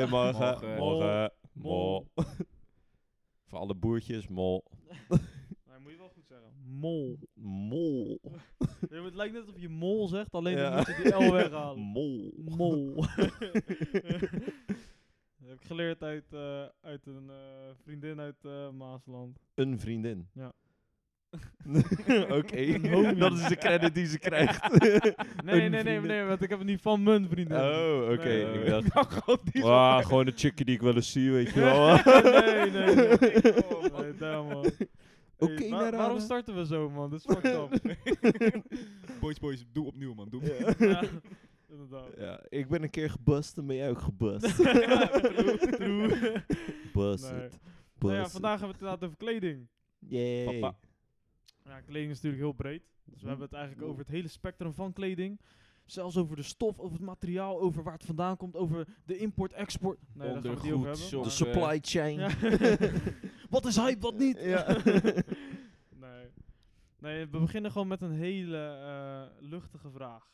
Goedemorgen. Morgen. Morgen. Mol. Mol. Voor alle boertjes, mol. Nee, moet je wel goed zeggen. Mol. Mol. Het lijkt net alsof je mol zegt, alleen Ja. dan moet je die L weghalen. Mol. Mol. dat heb ik geleerd uit, eh, uit een eh, vriendin uit eh, Maasland. Een vriendin. Ja. Oké, dat is de credit die ze krijgt. Nee, nee, nee, nee, want ik heb het niet van mijn vriendin. Oh, oké. Nee. Ik dacht, Nou, gewoon die ah, gewoon een chickie die ik wel eens zie, weet je wel. nee, nee, nee. Oh, nee damn, man. Oké, Hey, wa- Narada. waarom starten we zo, man? Dit is fucked up. Boys, boys, doe opnieuw, man. Doe Ja. ja, inderdaad. Ja, ik ben een keer gebust en ben jij ook gebust. True. Bust Nee. it. Nou ja, vandaag hebben we het inderdaad over kleding. Yay. Papa. Ja, kleding is natuurlijk heel breed. Dus we hebben het eigenlijk over het hele spectrum van kleding. Zelfs over de stof, over het materiaal, over waar het vandaan komt, over de import-export. Nee, daar gaan we het niet over Ondergoed, hebben. De supply chain. Ja. wat is hype, wat niet? Ja. nee. nee, we beginnen gewoon met een hele eh, luchtige vraag.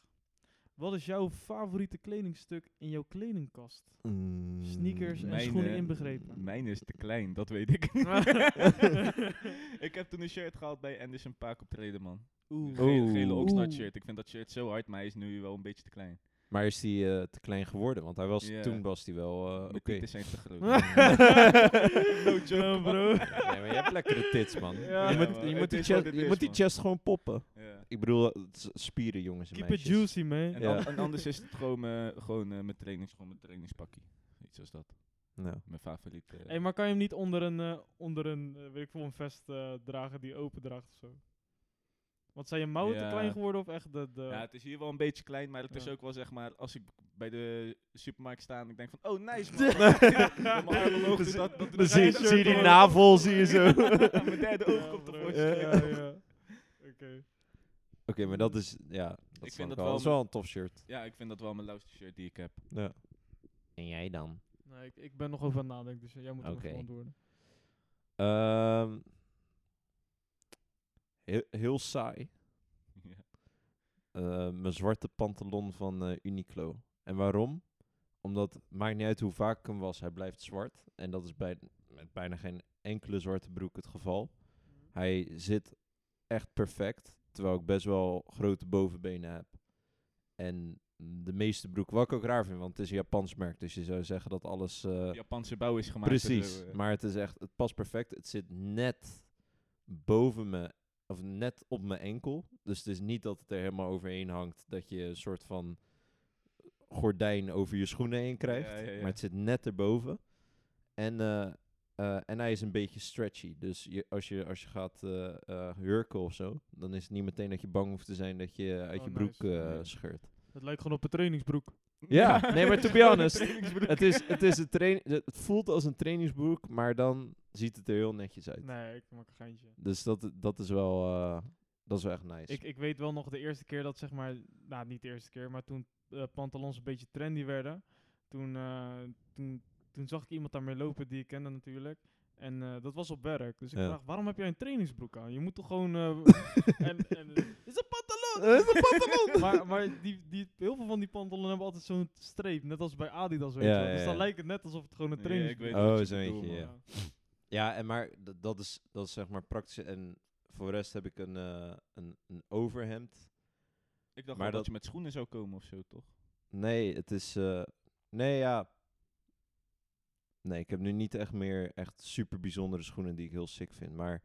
Wat is jouw favoriete kledingstuk in jouw kledingkast? Mm. Sneakers en Mijn, schoenen eh, inbegrepen. Mijn is te klein, dat weet ik. ik heb toen een shirt gehaald bij Anderson Paak optreden, man. Oeh. Een gele, gele Oxnard Oeh. shirt. Ik vind dat shirt zo hard, maar hij is nu wel een beetje te klein. Maar is die eh, te klein geworden? Want hij was, toen was hij wel eh, Mijn oké. tieten zijn te groot. no joke, bro. Nee, maar je hebt lekkere tits, man. Ja, je moet, man. je Het moet die, is chest, je is, moet die chest gewoon poppen. Ja. Ik bedoel, is spieren, jongens en Keep it meisjes. juicy, man. En, Ja. an- en anders is het gewoon, mijn- gewoon eh, mijn trainings, gewoon mijn trainingspakkie. Iets als dat. Ja. Mijn favoriete. Hey, maar kan je hem niet onder een, eh, onder een, eh, weet ik veel, een vest eh, dragen die open draagt of zo? Want zijn je mouwen te Ja. klein geworden of echt de... de Ja, het is hier wel een beetje klein, maar het is Ja. ook wel zeg maar, als ik bij de supermarkt sta en ik denk van, oh nice man. Mijn dus dat, zie, je die navel, zie je zo. Mijn derde oog Ja, komt. Ja, Ja, ja, ja. Oké. Oké, maar dat is, ja, dat Ik is vind dat wel, wel dat is wel een tof shirt. ik vind dat wel mijn lauwste shirt die ik heb. Ja. En jij dan? Nee, ik, ik ben nog over aan het nadenken, dus jij moet Oké. even antwoorden. Ehm heel, heel saai. Ja. Eh, mijn zwarte pantalon van eh, Uniqlo. En waarom? Omdat het maakt niet uit hoe vaak ik hem was, hij blijft zwart. En dat is bij, met bijna geen enkele zwarte broek het geval. Hij zit echt perfect, terwijl ik best wel grote bovenbenen heb. En de meeste broeken, wat ik ook raar vind, want het is een Japans merk, dus je zou zeggen dat alles... eh, Japanse bouw is gemaakt. Precies, door, maar het is echt, het past perfect. Het zit net boven me, of net op mijn enkel. Dus het is niet dat het er helemaal overheen hangt, dat je een soort van gordijn over je schoenen heen krijgt. Ja, ja, ja. Maar het zit net erboven. En, eh, eh, en hij is een beetje stretchy. Dus je, als, je, als je gaat eh, eh, hurken of zo, dan is het niet meteen dat je bang hoeft te zijn dat je uit Oh, je broek nice. eh, scheurt. Het lijkt gewoon op een trainingsbroek. Ja, nee, maar to be honest, het, is, het, is een train het voelt als een trainingsbroek, maar dan ziet het er heel netjes uit. Nee, ik maak een geintje. Dus dat, dat is wel, eh, dat is wel echt nice. Ik, ik weet wel nog de eerste keer dat zeg maar, nou niet de eerste keer, maar toen eh, pantalons een beetje trendy werden, toen, eh, toen, toen zag ik iemand daarmee lopen die ik kende natuurlijk. En eh, dat was op werk. Dus ik Ja. vraag, waarom heb jij een trainingsbroek aan? Je moet toch gewoon... eh, en, en, eh, is een pantalon! Is een pantalon! maar maar die, die, heel veel van die pantalonnen hebben altijd zo'n streep, net als bij Adidas, weet Ja, je wel. Dus dan ja. lijkt het net alsof het gewoon een trainingsbroek ik is. Oh, wat zo je eentje, bedoelt, ja. Ja, en maar dat is, dat is zeg maar praktisch. En voor de rest heb ik een, eh, een, een overhemd. Ik dacht Maar wel dat dat- je met schoenen zou komen of zo, toch? Nee, het is. eh, nee, ja. Nee, ik heb nu niet echt meer echt super bijzondere schoenen die ik heel sick vind. Maar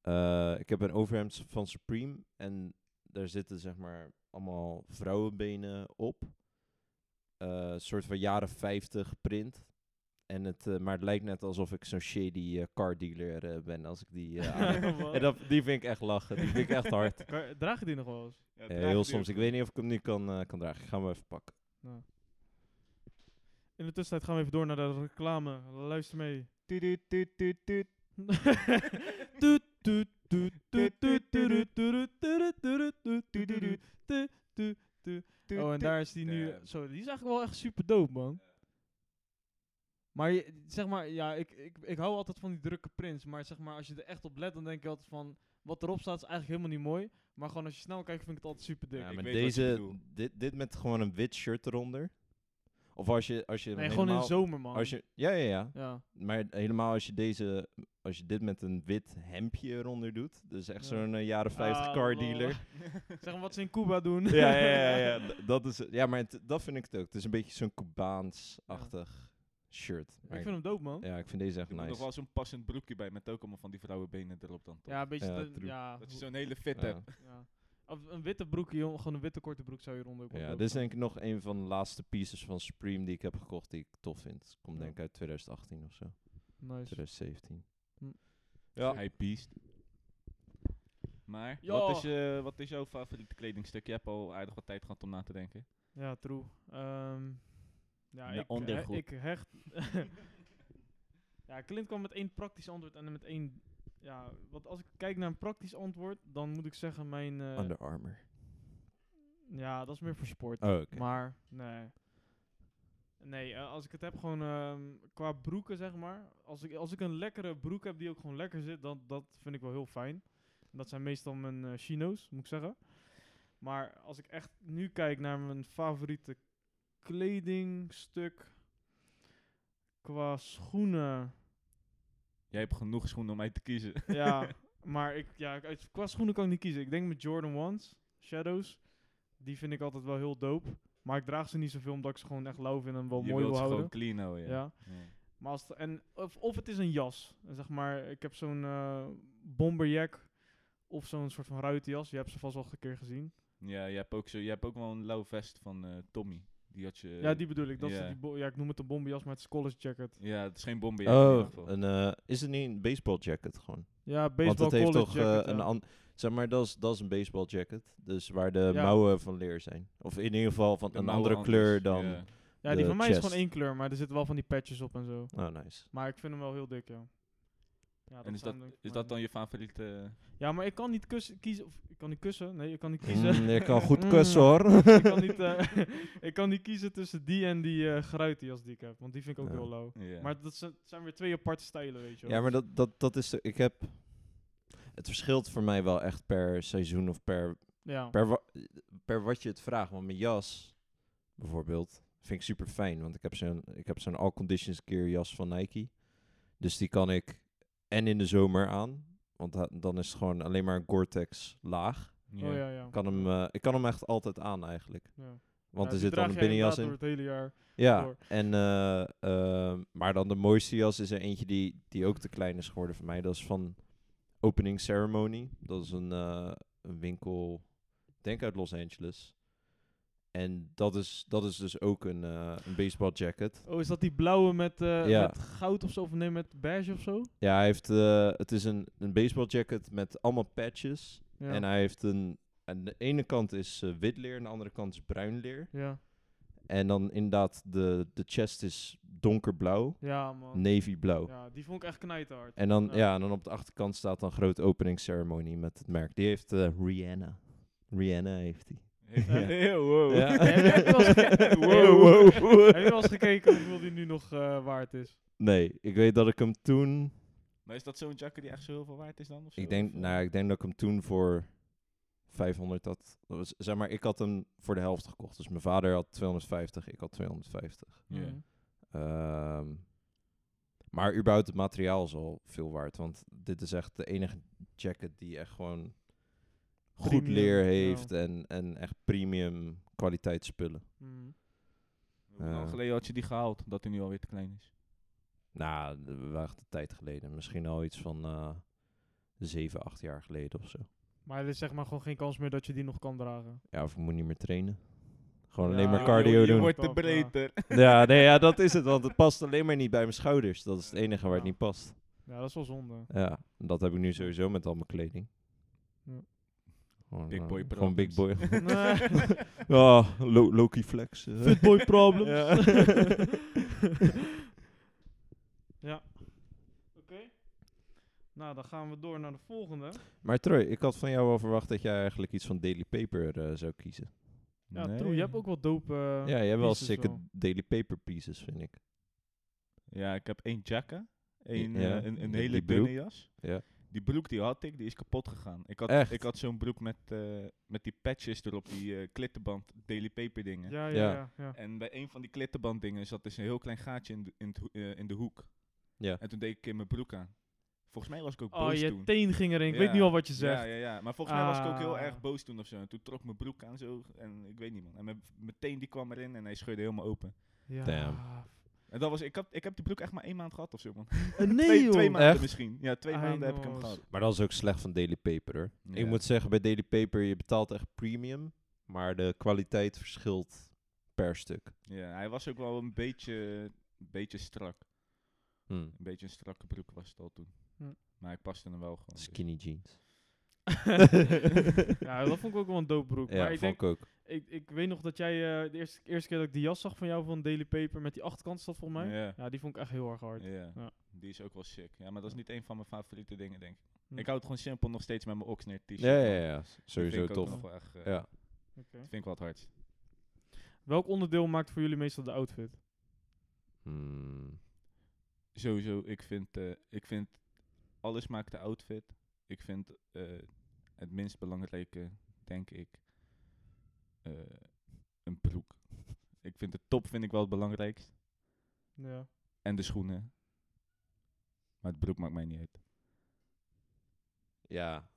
eh, ik heb een overhemd van Supreme. En daar zitten zeg maar allemaal vrouwenbenen op. Eh, Een soort van jaren 50 print. En het, eh, maar het lijkt net alsof ik zo'n shady car dealer ben als ik die eh? En dat, die vind ik echt lachen. Die vind ik echt hard. Draag je die nog wel eens? Ja, heel soms. Ik weet niet of ik hem nu kan, eh, kan dragen. Ik ga hem even pakken. Nou. In de tussentijd gaan we even door naar de reclame. Luister mee. Tuut, tuut, tuut, tuut, tuut. Oh, en daar is die nu. Zo, die is eigenlijk wel echt super dope, man. Maar je, zeg maar, ja, ik, ik, ik hou altijd van die drukke prints. Maar zeg maar, als je er echt op let, dan denk je altijd van. Wat erop staat is eigenlijk helemaal niet mooi. Maar gewoon als je snel kijkt, vind ik het altijd super dik. Ja, ik maar weet wat je deze, dit, dit met gewoon een wit shirt eronder. Of als je, als je Nee, gewoon in de helemaal- zomer, man. Als je, ja, ja, ja. Ja. Maar helemaal als je deze, als je dit met een wit hemdje eronder doet. Dus echt Ja. zo'n eh, jaren 50 Ah, car dealer. zeg maar wat ze in Cuba doen. ja, ja, ja, Dat is, ja, maar het- dat vind ik het ook. Het is een beetje zo'n Cubaans-achtig shirt. ik Maar vind hem dope, man. ja, ik vind deze echt Er moet nog nice. wel zo'n passend broekje bij met ook allemaal van die vrouwenbenen erop dan. toch? Ja, een beetje... Ja, Dat je zo'n hele fit Ja. hebt. ja. Of een witte broekje, joh, gewoon een witte korte broek zou je eronder wel Ja, dit is denk ik nog een van de laatste pieces van Supreme die ik heb gekocht die ik tof vind. Komt Ja. denk ik uit 2018 of zo. Nice. 2017. Hm. Ja. Hij beest. Maar, Ja. wat, is je, wat is jouw favoriete kledingstuk? Je hebt al aardig wat tijd gehad om na te denken. Ja, true. Ehm, ja, Ja, ik, ondergoed. he- ik hecht... ja, Clint kwam met één praktisch antwoord en met één... Ja, wat als ik kijk naar een praktisch antwoord, dan moet ik zeggen mijn... eh, Under Armour. ja, dat is meer voor sport. Oh. Maar, nee. Nee, eh, als ik het heb gewoon ehm, qua broeken, zeg maar. Als ik, als ik een lekkere broek heb die ook gewoon lekker zit, dan dat vind ik wel heel fijn. En dat zijn meestal mijn eh, chino's, moet ik zeggen. Maar als ik echt nu kijk naar mijn favoriete kledingstuk qua schoenen. Jij hebt genoeg schoenen om uit te kiezen. ja, maar ik, ja, qua schoenen kan ik niet kiezen. Ik denk met Jordan Ones, Shadows. Die vind ik altijd wel heel dope. Maar ik draag ze niet zoveel omdat ik ze gewoon echt lauw vind en wel je mooi wilt wil houden. gewoon clean houden, ja. Ja. Ja. Maar als en, of, of het is een jas. En zeg maar, ik heb zo'n eh bomberjack of zo'n soort van ruitenjas. Je hebt ze vast wel een keer gezien. Ja, je hebt ook, zo, je hebt ook wel een lauw vest van eh, Tommy. Die had je... ja, die bedoel ik. Dat is ja. die ja, ik noem het een bomberjas, maar het is college jacket. Ja, het is geen ieder Oh, een, eh, is het niet een baseball jacket gewoon? Ja, Want baseball het heeft toch eh, jacket. een ja. an- Zeg maar, dat is, dat is een baseball jacket. Dus waar de Ja. mouwen van leer zijn. Of in ieder geval van De een andere kleur dan... ja. ja, die van mij is gewoon één kleur, maar er zitten wel van die patches op en zo. Oh, nice. Maar ik vind hem wel heel dik, ja. Ja En is dat, is dat dan je favoriete... Ja, maar ik kan niet kussen, kiezen. Of, ik kan niet kussen. Nee, ik kan niet kiezen. Mm, je kan goed Mm. kussen hoor. ik, kan niet, eh, ik kan niet kiezen tussen die en die eh geruitenjas die ik heb. Want die vind ik ook Ja. heel lauw. Ja. Maar dat zijn, weer twee aparte stijlen, weet je wel. Ja, maar dat, dat, dat is... De, ik heb... Het verschilt voor mij wel echt per seizoen of per, Ja. per, wa- per wat je het vraagt. Want mijn jas, bijvoorbeeld, vind ik super fijn. Want ik heb zo'n ik heb zo'n all conditions gear jas van Nike. Dus die kan ik en in de zomer aan. Want da- dan is het gewoon alleen maar een Gore-Tex laag. Ja. Oh ja, ja. Ik kan hem, eh, ik kan hem echt altijd aan eigenlijk. ja. Want Ja, er zit dan een binnenjas in. door het hele jaar. Ja, door. en, eh, ehm, maar dan de mooiste jas is er eentje die, die ook te klein is geworden voor mij. Dat is van Opening Ceremony. Dat is een, eh, een winkel, ik denk uit Los Angeles. En dat is, dat is dus ook een, eh, een baseball jacket. Oh, is dat die blauwe met, eh, Ja. met goud of zo? Of nee, met beige of zo? Ja, hij heeft, eh, het is een, een baseball jacket met allemaal patches. Ja. En hij heeft een, aan de ene kant is wit leer, aan de andere kant is bruin leer. ja. En dan inderdaad, de, de chest is donkerblauw, ja, man. navy blauw. Ja, die vond ik echt knijterhard. En dan, Ja. ja. en dan op de achterkant staat dan groot openingsceremonie met het merk. Die heeft Rihanna. Rihanna heeft die. Wow. Heb je wel eens geke- Wow, wow. Heb je wel eens gekeken hoeveel die nu nog eh, waard is? Nee, ik weet dat ik hem toen... Maar is dat zo'n jacket die echt zo heel veel waard is dan? Of zo? Ik denk, Of, eh? nou, ik denk dat ik hem toen voor 500 had. Dat was, zeg maar, ik had hem voor de helft gekocht. Dus mijn vader had 250, ik had 250. Ja. Ehm, maar überhaupt het materiaal is al veel waard. Want dit is echt de enige jacket die echt gewoon goed leer ja. heeft en, en echt premium kwaliteitsspullen. Mm. Hoe lang Eh. geleden had je die gehaald, dat hij nu alweer te klein is? Nou, was echt een tijd geleden. Misschien al iets van eh 7, 8 jaar geleden of zo. Maar er is zeg maar gewoon geen kans meer dat je die nog kan dragen. Ja, of ik moet niet meer trainen. Gewoon Ja, alleen maar je- cardio je, doen. wordt te Pap, ja. nee, ja, dat is het. Want het past alleen maar niet bij mijn schouders. Dat is het enige waar het niet past. Ja, dat is wel zonde. Ja, dat heb ik nu sowieso met al mijn kleding. Ja. Gewoon, Big eh, boy Gewoon big boy. Nee. Ja, lo Loki flex. eh. Fitboy problems. Ja. ja. Oké. Nou, dan gaan we door naar de volgende. Maar Troy, ik had van jou wel verwacht dat jij eigenlijk iets van Daily Paper eh, zou kiezen. Ja, Nee. true. Je hebt ook wel dope... eh, ja, jij hebt wel wel. Daily Paper pieces, vind ik. Ja, ik heb één jacka. Één, Ja, eh, een, een hele dunne jas. Ja. Die broek die had ik, die is kapot gegaan. Ik had, Echt? ik had zo'n broek met, eh, met die patches erop, die eh klittenband, Daily Paper dingen. Ja, ja, Ja. ja. ja. En bij een van die klittenband dingen zat dus een heel klein gaatje in de, in, eh, in de hoek. Ja. En toen deed ik in mijn broek aan. Volgens mij was ik ook Oh, boos je toen. teen ging erin. Ik Ja. weet niet al wat je zegt. Ja, ja, ja. Maar volgens mij was ik ook heel Ah. erg boos toen of zo. En toen trok mijn broek aan zo. En ik weet niet man. En mijn, mijn teen die kwam erin en hij scheurde helemaal open. Ja. Damn. En dat was, ik, had, ik heb die broek echt maar één maand gehad of zo man. Eh, nee, twee, joh. twee maanden Echt? misschien. Ja, twee I maanden heb ik hem gehad. Maar dat is ook slecht van Daily Paper hoor. Ja. Ik moet zeggen, bij Daily Paper, je betaalt echt premium. Maar de kwaliteit verschilt per stuk. Ja, hij was ook wel een beetje, een beetje strak. Hm. Een beetje een strakke broek was het al toen. Hm. Maar ik paste hem wel gewoon. dus. Skinny jeans. ja, dat vond ik ook wel een dope broek. Ja, maar ik, vond denk, ik ook. Ik, ik weet nog dat jij eh, de eerste, eerste keer dat ik die jas zag van jou van Daily Paper met die achterkant zat volgens mij. Ja. Ja, die vond ik echt heel erg hard. Ja. Ja. die is ook wel sick. Ja, maar dat is niet een van mijn favoriete dingen, denk ik. Hm. Ik hou het gewoon simpel nog steeds met mijn Oxnard t-shirt. Ja, ja, ja. Sowieso tof. nog wel echt, eh, Ja. Oké. vind ik wel het hardst. Welk onderdeel maakt voor jullie meestal de outfit? Hmm. Sowieso, ik vind, eh, ik vind alles maakt de outfit. Ik vind eh, het minst belangrijke, denk ik, eh, een broek. ik vind de top vind ik wel het belangrijkst. Ja. En de schoenen. Maar het broek maakt mij niet uit. Ja.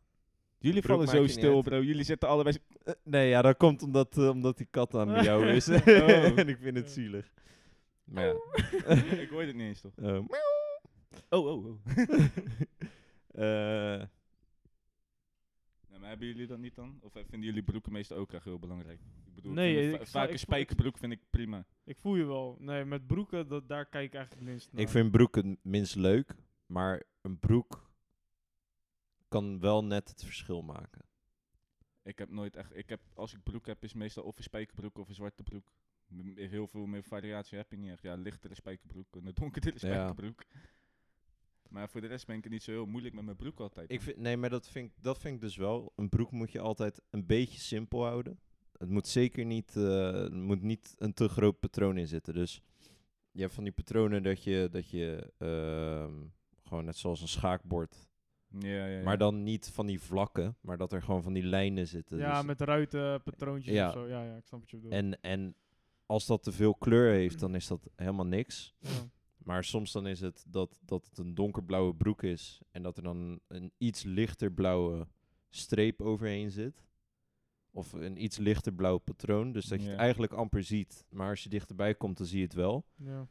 Jullie broek vallen zo stil, bro. Jullie zitten allebei... Eh, nee, ja, dat komt omdat, eh, omdat die kat aan jou is. Oh. en ik vind het zielig. Maar ja. ik hoorde het niet eens, toch? Ehm, Oh, oh, oh. eh, Nee, maar hebben jullie dat niet dan? Of vinden jullie broeken meestal ook echt heel belangrijk? Ik bedoel, Nee, ik vind ik vaak ik een ik- spijkerbroek vind ik prima. Ik voel je wel. Nee, met broeken, dat, daar kijk ik eigenlijk het minst naar. ik vind broeken het minst leuk, maar een broek kan wel net het verschil maken. Ik heb nooit echt... Ik heb, als ik broek heb, is het meestal of een spijkerbroek of een zwarte broek. M- Heel veel meer variatie heb je niet echt. Ja, lichtere spijkerbroek en een donkerdere Ja. spijkerbroek. Maar voor de rest ben ik het niet zo heel moeilijk met mijn broek altijd. Ik vind, nee, maar dat vind, ik, dat vind ik dus wel. Een broek moet je altijd een beetje simpel houden. Het moet zeker niet, eh, er moet niet een te groot patroon in zitten. Dus je hebt van die patronen dat je, dat je ehm, gewoon net zoals een schaakbord. ja, ja, ja. Maar dan niet van die vlakken, maar dat er gewoon van die lijnen zitten. Ja, Dus- met ruiten, patroontjes Ja. of zo. Ja, ja, ik snap wat je bedoelt. en, en als dat te veel kleur heeft, dan is dat helemaal niks. Ja. Maar soms dan is het dat, dat het een donkerblauwe broek is en dat er dan een iets lichter blauwe streep overheen zit. Of een iets lichter blauw patroon. Dus dat je het eigenlijk amper ziet. Maar als je dichterbij komt, dan zie je het wel. Ja.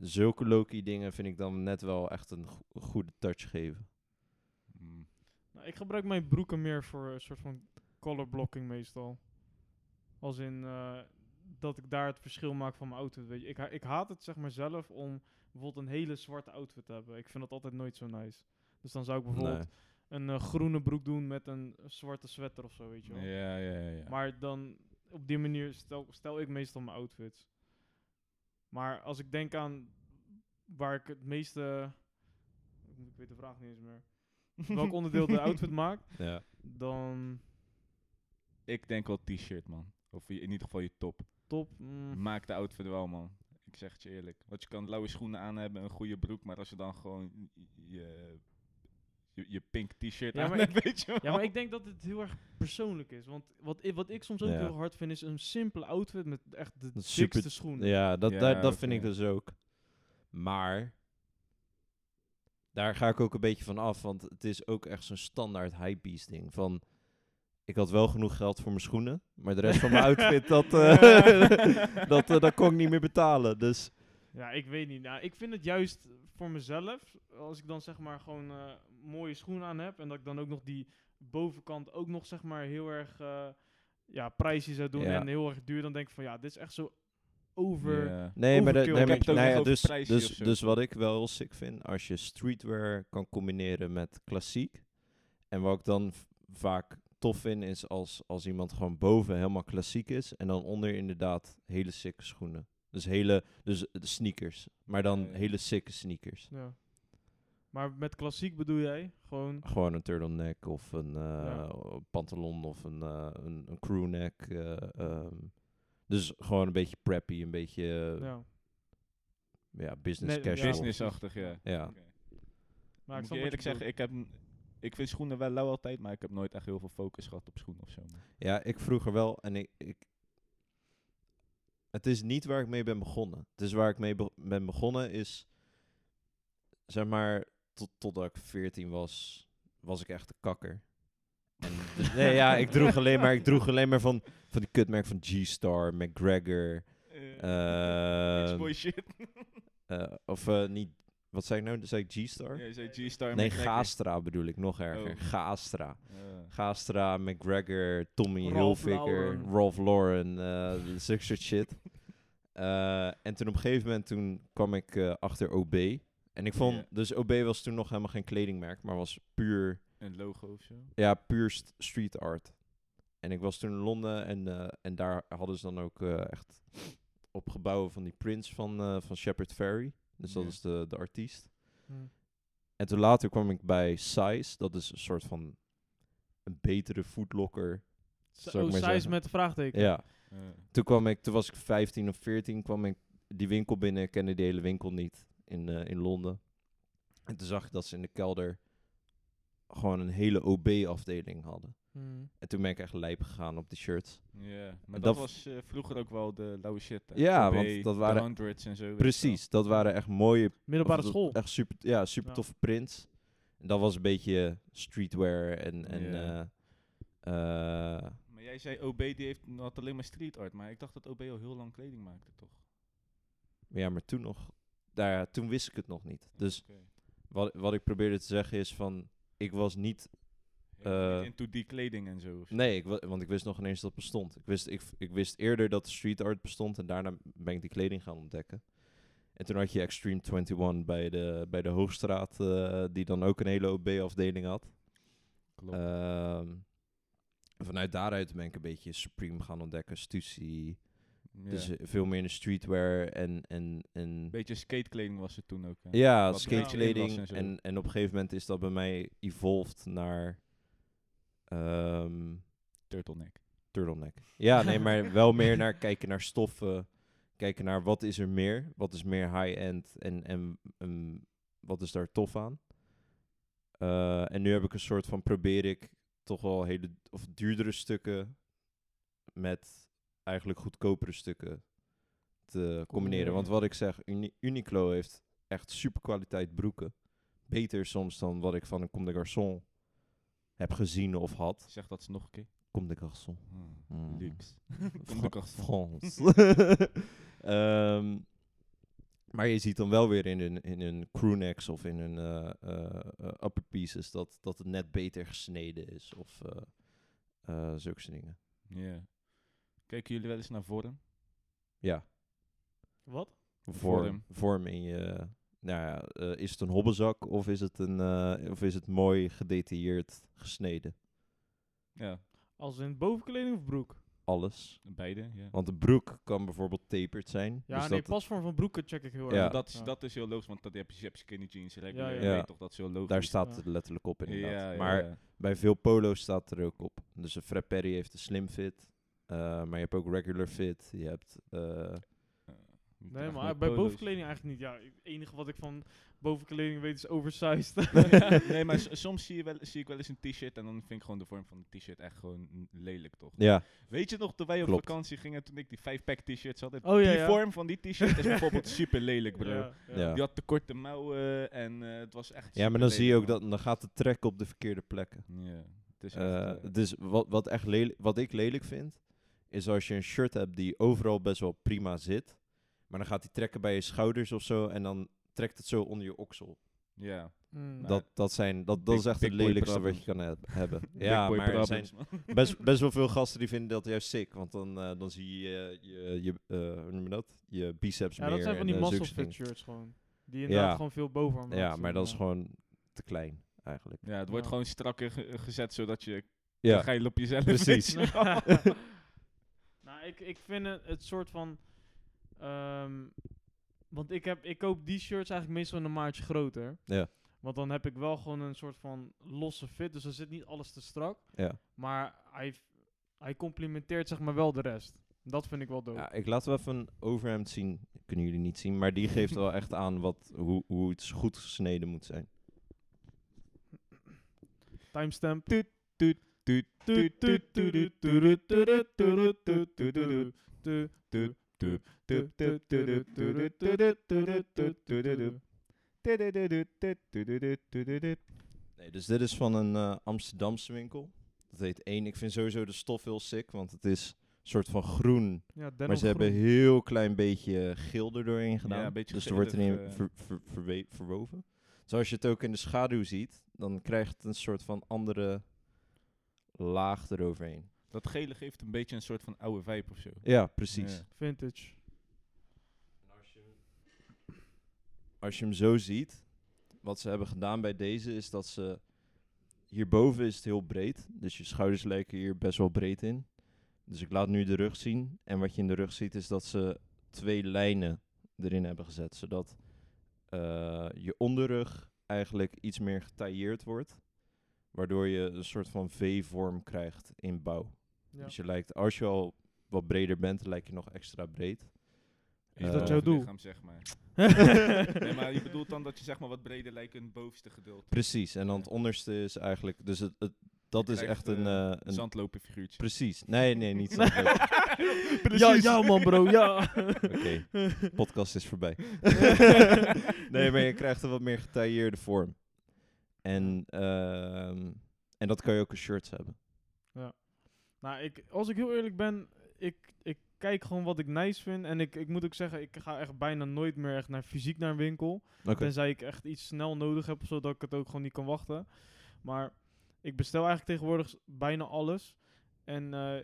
Zulke Loki dingen vind ik dan net wel echt een go- goede touch geven. Mm. Nou, ik gebruik mijn broeken meer voor een soort van color blocking meestal. Als in eh, dat ik daar het verschil maak van mijn outfit. Weet je. Ik, ha- ik haat het zeg maar zelf om bijvoorbeeld een hele zwarte outfit te hebben. Ik vind dat altijd nooit zo nice. Dus dan zou ik bijvoorbeeld Nee. Een eh, groene broek doen met een zwarte sweater of zo, weet je wel. Ja, ja, ja. ja. Maar dan op die manier stel, stel ik meestal mijn outfits. Maar als ik denk aan waar ik het meeste. Ik weet de vraag niet eens meer. Welk onderdeel de outfit maakt, Ja. dan Ik denk wel t-shirt, man. Of je- in ieder geval je top. top. mm, Maakt de outfit wel, man. Ik zeg het je eerlijk. Want je kan lauwe schoenen aan hebben, een goede broek, maar als je dan gewoon je, je, je pink t-shirt Ja, aan maar hebt, weet je wel. Ja, maar ik denk dat het heel erg persoonlijk is. Want wat ik, wat ik soms ook Ja. heel hard vind, is een simpele outfit met echt de Dat is super- dikste schoenen. Ja, dat, Ja, dat, dat vind ik dus ook. Maar daar ga ik ook een beetje van af, want het is ook echt zo'n standaard hypebeast ding. Van, ik had wel genoeg geld voor mijn schoenen, maar de rest van mijn outfit, dat, eh, dat, eh, dat kon ik niet meer betalen. Dus Ja, ik weet niet. Nou, ik vind het juist voor mezelf, als ik dan zeg maar gewoon eh, mooie schoenen aan heb en dat ik dan ook nog die bovenkant ook nog zeg maar heel erg eh ja, prijsjes zou doen Ja. en heel erg duur, dan denk ik van ja, dit is echt zo over. Nee, maar, de, nee, maar nou ja, dus, dus, dus wat ik wel heel sick vind, als je streetwear kan combineren met klassiek. En wat ik dan vaak tof vind, is als, als iemand gewoon boven helemaal klassiek is. En dan onder inderdaad hele sicke schoenen. Dus hele, dus de sneakers. Maar dan Ja, ja. hele sicke sneakers. Ja. Maar met klassiek bedoel jij gewoon. Gewoon een turtleneck of een eh, Ja. pantalon of een, eh, een, een crewneck. eh, ehm. dus gewoon een beetje preppy, een beetje ja. Ja. business Nee, casual. Businessachtig, ja. Ja. Maar ik moet wat eerlijk zeggen, ik heb, ik vind schoenen wel lauw altijd, maar ik heb nooit echt heel veel focus gehad op schoenen of zo. Ja, ik vroeger wel. En ik, ik... Het is niet waar ik mee ben begonnen. Het is waar ik mee be- ben begonnen is... Zeg maar, tot, totdat ik 14 was, was ik echt een kakker. En dus- nee, ja, ik droeg alleen maar, ik droeg alleen maar van, van die kutmerk van G-Star, McGregor. Ehm, shit. eh, of eh, niet, wat zei ik nou? Zei ik G-Star? Ja, zei G-Star. nee, McGregor. Gastra bedoel ik, nog erger. Oh. Gastra. Gastra, McGregor, Tommy Hilfiger, Lauren. Ralph Lauren, zulke soort shit. En toen op een gegeven moment toen kwam ik achter OB. En ik vond, Ja. dus OB was toen nog helemaal geen kledingmerk, maar was puur, Een logo of zo. ja, puur st- street art. En ik was toen in Londen en, eh, en daar hadden ze dan ook eh, echt op gebouwen van die prints van, eh, van Shepard Fairey. Dus dat Ja. is de, de artiest. Hm. En toen later kwam ik bij Size. Dat is een soort van een betere foodlocker. Oh, size zeggen. met vraagteken. Ja. Toen kwam ik, toen was ik 15 of 14, kwam ik die winkel binnen. Kende die hele winkel niet in, eh, in Londen. En toen zag ik dat ze in de kelder gewoon een hele OB-afdeling hadden. Hm. En toen ben ik echt lijp gegaan op die shirts. Ja, maar dat was eh, vroeger ook wel de lauwe shit. hè. Ja, OB, want dat de waren- hundreds en zo. Precies, dat waren echt mooie... Middelbare school. Echt super, ja, super Ja. toffe prints. En dat was een beetje streetwear en... en eh, eh. Maar jij zei OB die heeft had alleen maar street art, maar ik dacht dat OB al heel lang kleding maakte, toch? ja, maar toen nog... Daar, ja, toen wist ik het nog niet. Dus wat, wat ik probeerde te zeggen is van... Ik was niet niet into die kleding en zo. Nee, ik, wa- want ik wist nog ineens dat het bestond. Ik wist, ik, ik wist eerder dat street art bestond en daarna ben ik die kleding gaan ontdekken. En toen had je Extreme 21 bij de, bij de Hoogstraat, eh, die dan ook een hele OB-afdeling had. Klopt. Ehm, vanuit daaruit ben ik een beetje Supreme gaan ontdekken, Stussy. Dus veel meer in de streetwear en... en, en Beetje skatekleding was het toen ook. hè. ja, Wat skatekleding. en. En, en op een gegeven moment is dat bij mij evolved naar... ehm, Turtleneck. turtleneck. Ja, nee, maar wel meer naar kijken naar stoffen. Kijken naar wat is er meer. Wat is meer high-end en, en ehm, wat is daar tof aan. Eh, en nu heb ik een soort van probeer ik toch wel hele of duurdere stukken met eigenlijk goedkopere stukken te combineren. Want wat ik zeg, Uni- Uniqlo heeft echt super kwaliteit broeken. Beter soms dan wat ik van een Comme des Garçons heb gezien of had. Zeg dat ze nog een keer. Comme des Garçons. Hmm. Mm. Luxe. Comme des Garçons. Frans. Ehm, maar je ziet dan wel weer in hun, in hun crewnecks of in hun eh, eh, eh, upper pieces dat, dat het net beter gesneden is. Of eh eh, zulke dingen. Ja. Kijken jullie wel eens naar vorm? Ja, Wat? vorm, Vorm. in je... Nou ja, eh, is het een hobbelzak of is het, een, eh, of is het mooi gedetailleerd gesneden? Ja, Als in bovenkleding of broek? Alles. beide. Ja. Want de broek kan bijvoorbeeld tapered zijn. Ja, dus nee, dat, pasvorm van broeken check ik heel Ja. erg. Dat, is, Ja. dat is heel logisch, want dat heb je, je hebt skinny jeans. regular, Ja, je ja. weet toch, dat is heel logisch. daar staat Ja. het letterlijk op inderdaad. Ja, ja, maar ja. Bij veel polo's staat er ook op. Dus een Fred Perry heeft een slim fit. Eh, maar je hebt ook regular fit. Je hebt... eh, Nee, maar bij bovenkleding eigenlijk niet. Ja, het enige wat ik van bovenkleding weet is oversized. nee, maar soms zie, je wel, zie ik wel eens een t-shirt en dan vind ik gewoon de vorm van de t-shirt echt gewoon lelijk, toch? ja, Weet je nog, toen wij op Klopt. vakantie gingen, toen ik die 5-pack t-shirts had, Oh, ja, die ja. vorm van die t-shirt is bijvoorbeeld super lelijk, bro. Ja, ja. Ja. Die had te korte mouwen en eh, het was echt ja, maar dan zie je ook dat... Dan gaat de trek op de verkeerde plekken. Ja, het is dus wat, wat, echt lelijk, wat ik lelijk vind... Is als je een shirt hebt die overal best wel prima zit... Maar dan gaat die trekken bij je schouders of zo... En dan trekt het zo onder je oksel. ja. Mm. Maar- Dat, dat, zijn, dat, dat Big- is echt het lelijkste wat je kan heb- hebben. Ja, maar er zijn best, best wel veel gasten die vinden dat juist sick. Want dan, eh, dan zie je je, je eh, hoe noem je dat? Je biceps ja, meer. dat zijn van die eh, muscle fit shirts gewoon. Die inderdaad Ja. gewoon veel bovenarm Ja, maar dat is ja. gewoon te klein eigenlijk. Ja, het wordt Ja. gewoon strakker ge- gezet, zodat je Ja, geil op jezelf precies. ik, ik vind het, het soort van... ehm, want ik, heb, ik koop die shirts eigenlijk meestal een maatje groter. Ja. Want dan heb ik wel gewoon een soort van losse fit. Dus dan zit niet alles te strak. ja. Maar hij, hij complementeert zeg maar wel de rest. Dat vind ik wel dope. ja, ik laat wel even een overhemd zien. Kunnen jullie niet zien, maar die geeft wel echt aan wat, hoe, hoe het goed gesneden moet zijn. Timestamp. Toet, toet, Nee, dus dit is van een eh, Amsterdamse winkel. Dat heet één. Ik vind sowieso de stof heel sick, want het is een soort van groen. Maar ze hebben een heel klein beetje geel er doorheen gedaan. Dus er wordt erin verwoven. Zoals je het ook in de schaduw ziet, dan krijgt het een soort van andere laag eroverheen. Dat gele geeft een beetje een soort van oude vibe of zo. Ja, precies. Ja. Vintage. als je hem zo ziet, wat ze hebben gedaan bij deze is dat ze hierboven is het heel breed, dus je schouders lijken hier best wel breed in. Dus ik laat nu de rug zien en wat je in de rug ziet is dat ze twee lijnen erin hebben gezet, zodat eh, je onderrug eigenlijk iets meer getailleerd wordt, waardoor je een soort van V-vorm krijgt in bouw. Ja. Dus je lijkt, als je al wat breder bent, lijkt je nog extra breed. Is Eh, dat jouw doel? lichaam, zeg maar. nee, maar je bedoelt dan dat je zeg maar wat breder lijkt in het bovenste gedeelte. Precies, en dan het onderste is eigenlijk, dus het, het, dat Je is echt een, eh, eh, een Zandlopen figuurtje. precies. Nee, nee, niet zandlopen. Ja, ja man bro, ja. Oké, podcast is voorbij. nee, maar je krijgt een wat meer getailleerde vorm. En, ehm, en dat kan je ook in shirts hebben. Nou, ik, als ik heel eerlijk ben, ik, ik kijk gewoon wat ik nice vind. En ik, ik moet ook zeggen, ik ga echt bijna nooit meer echt naar fysiek naar een winkel. Oké. Tenzij ik echt iets snel nodig heb, zodat ik het ook gewoon niet kan wachten. Maar ik bestel eigenlijk tegenwoordig bijna alles. En eh,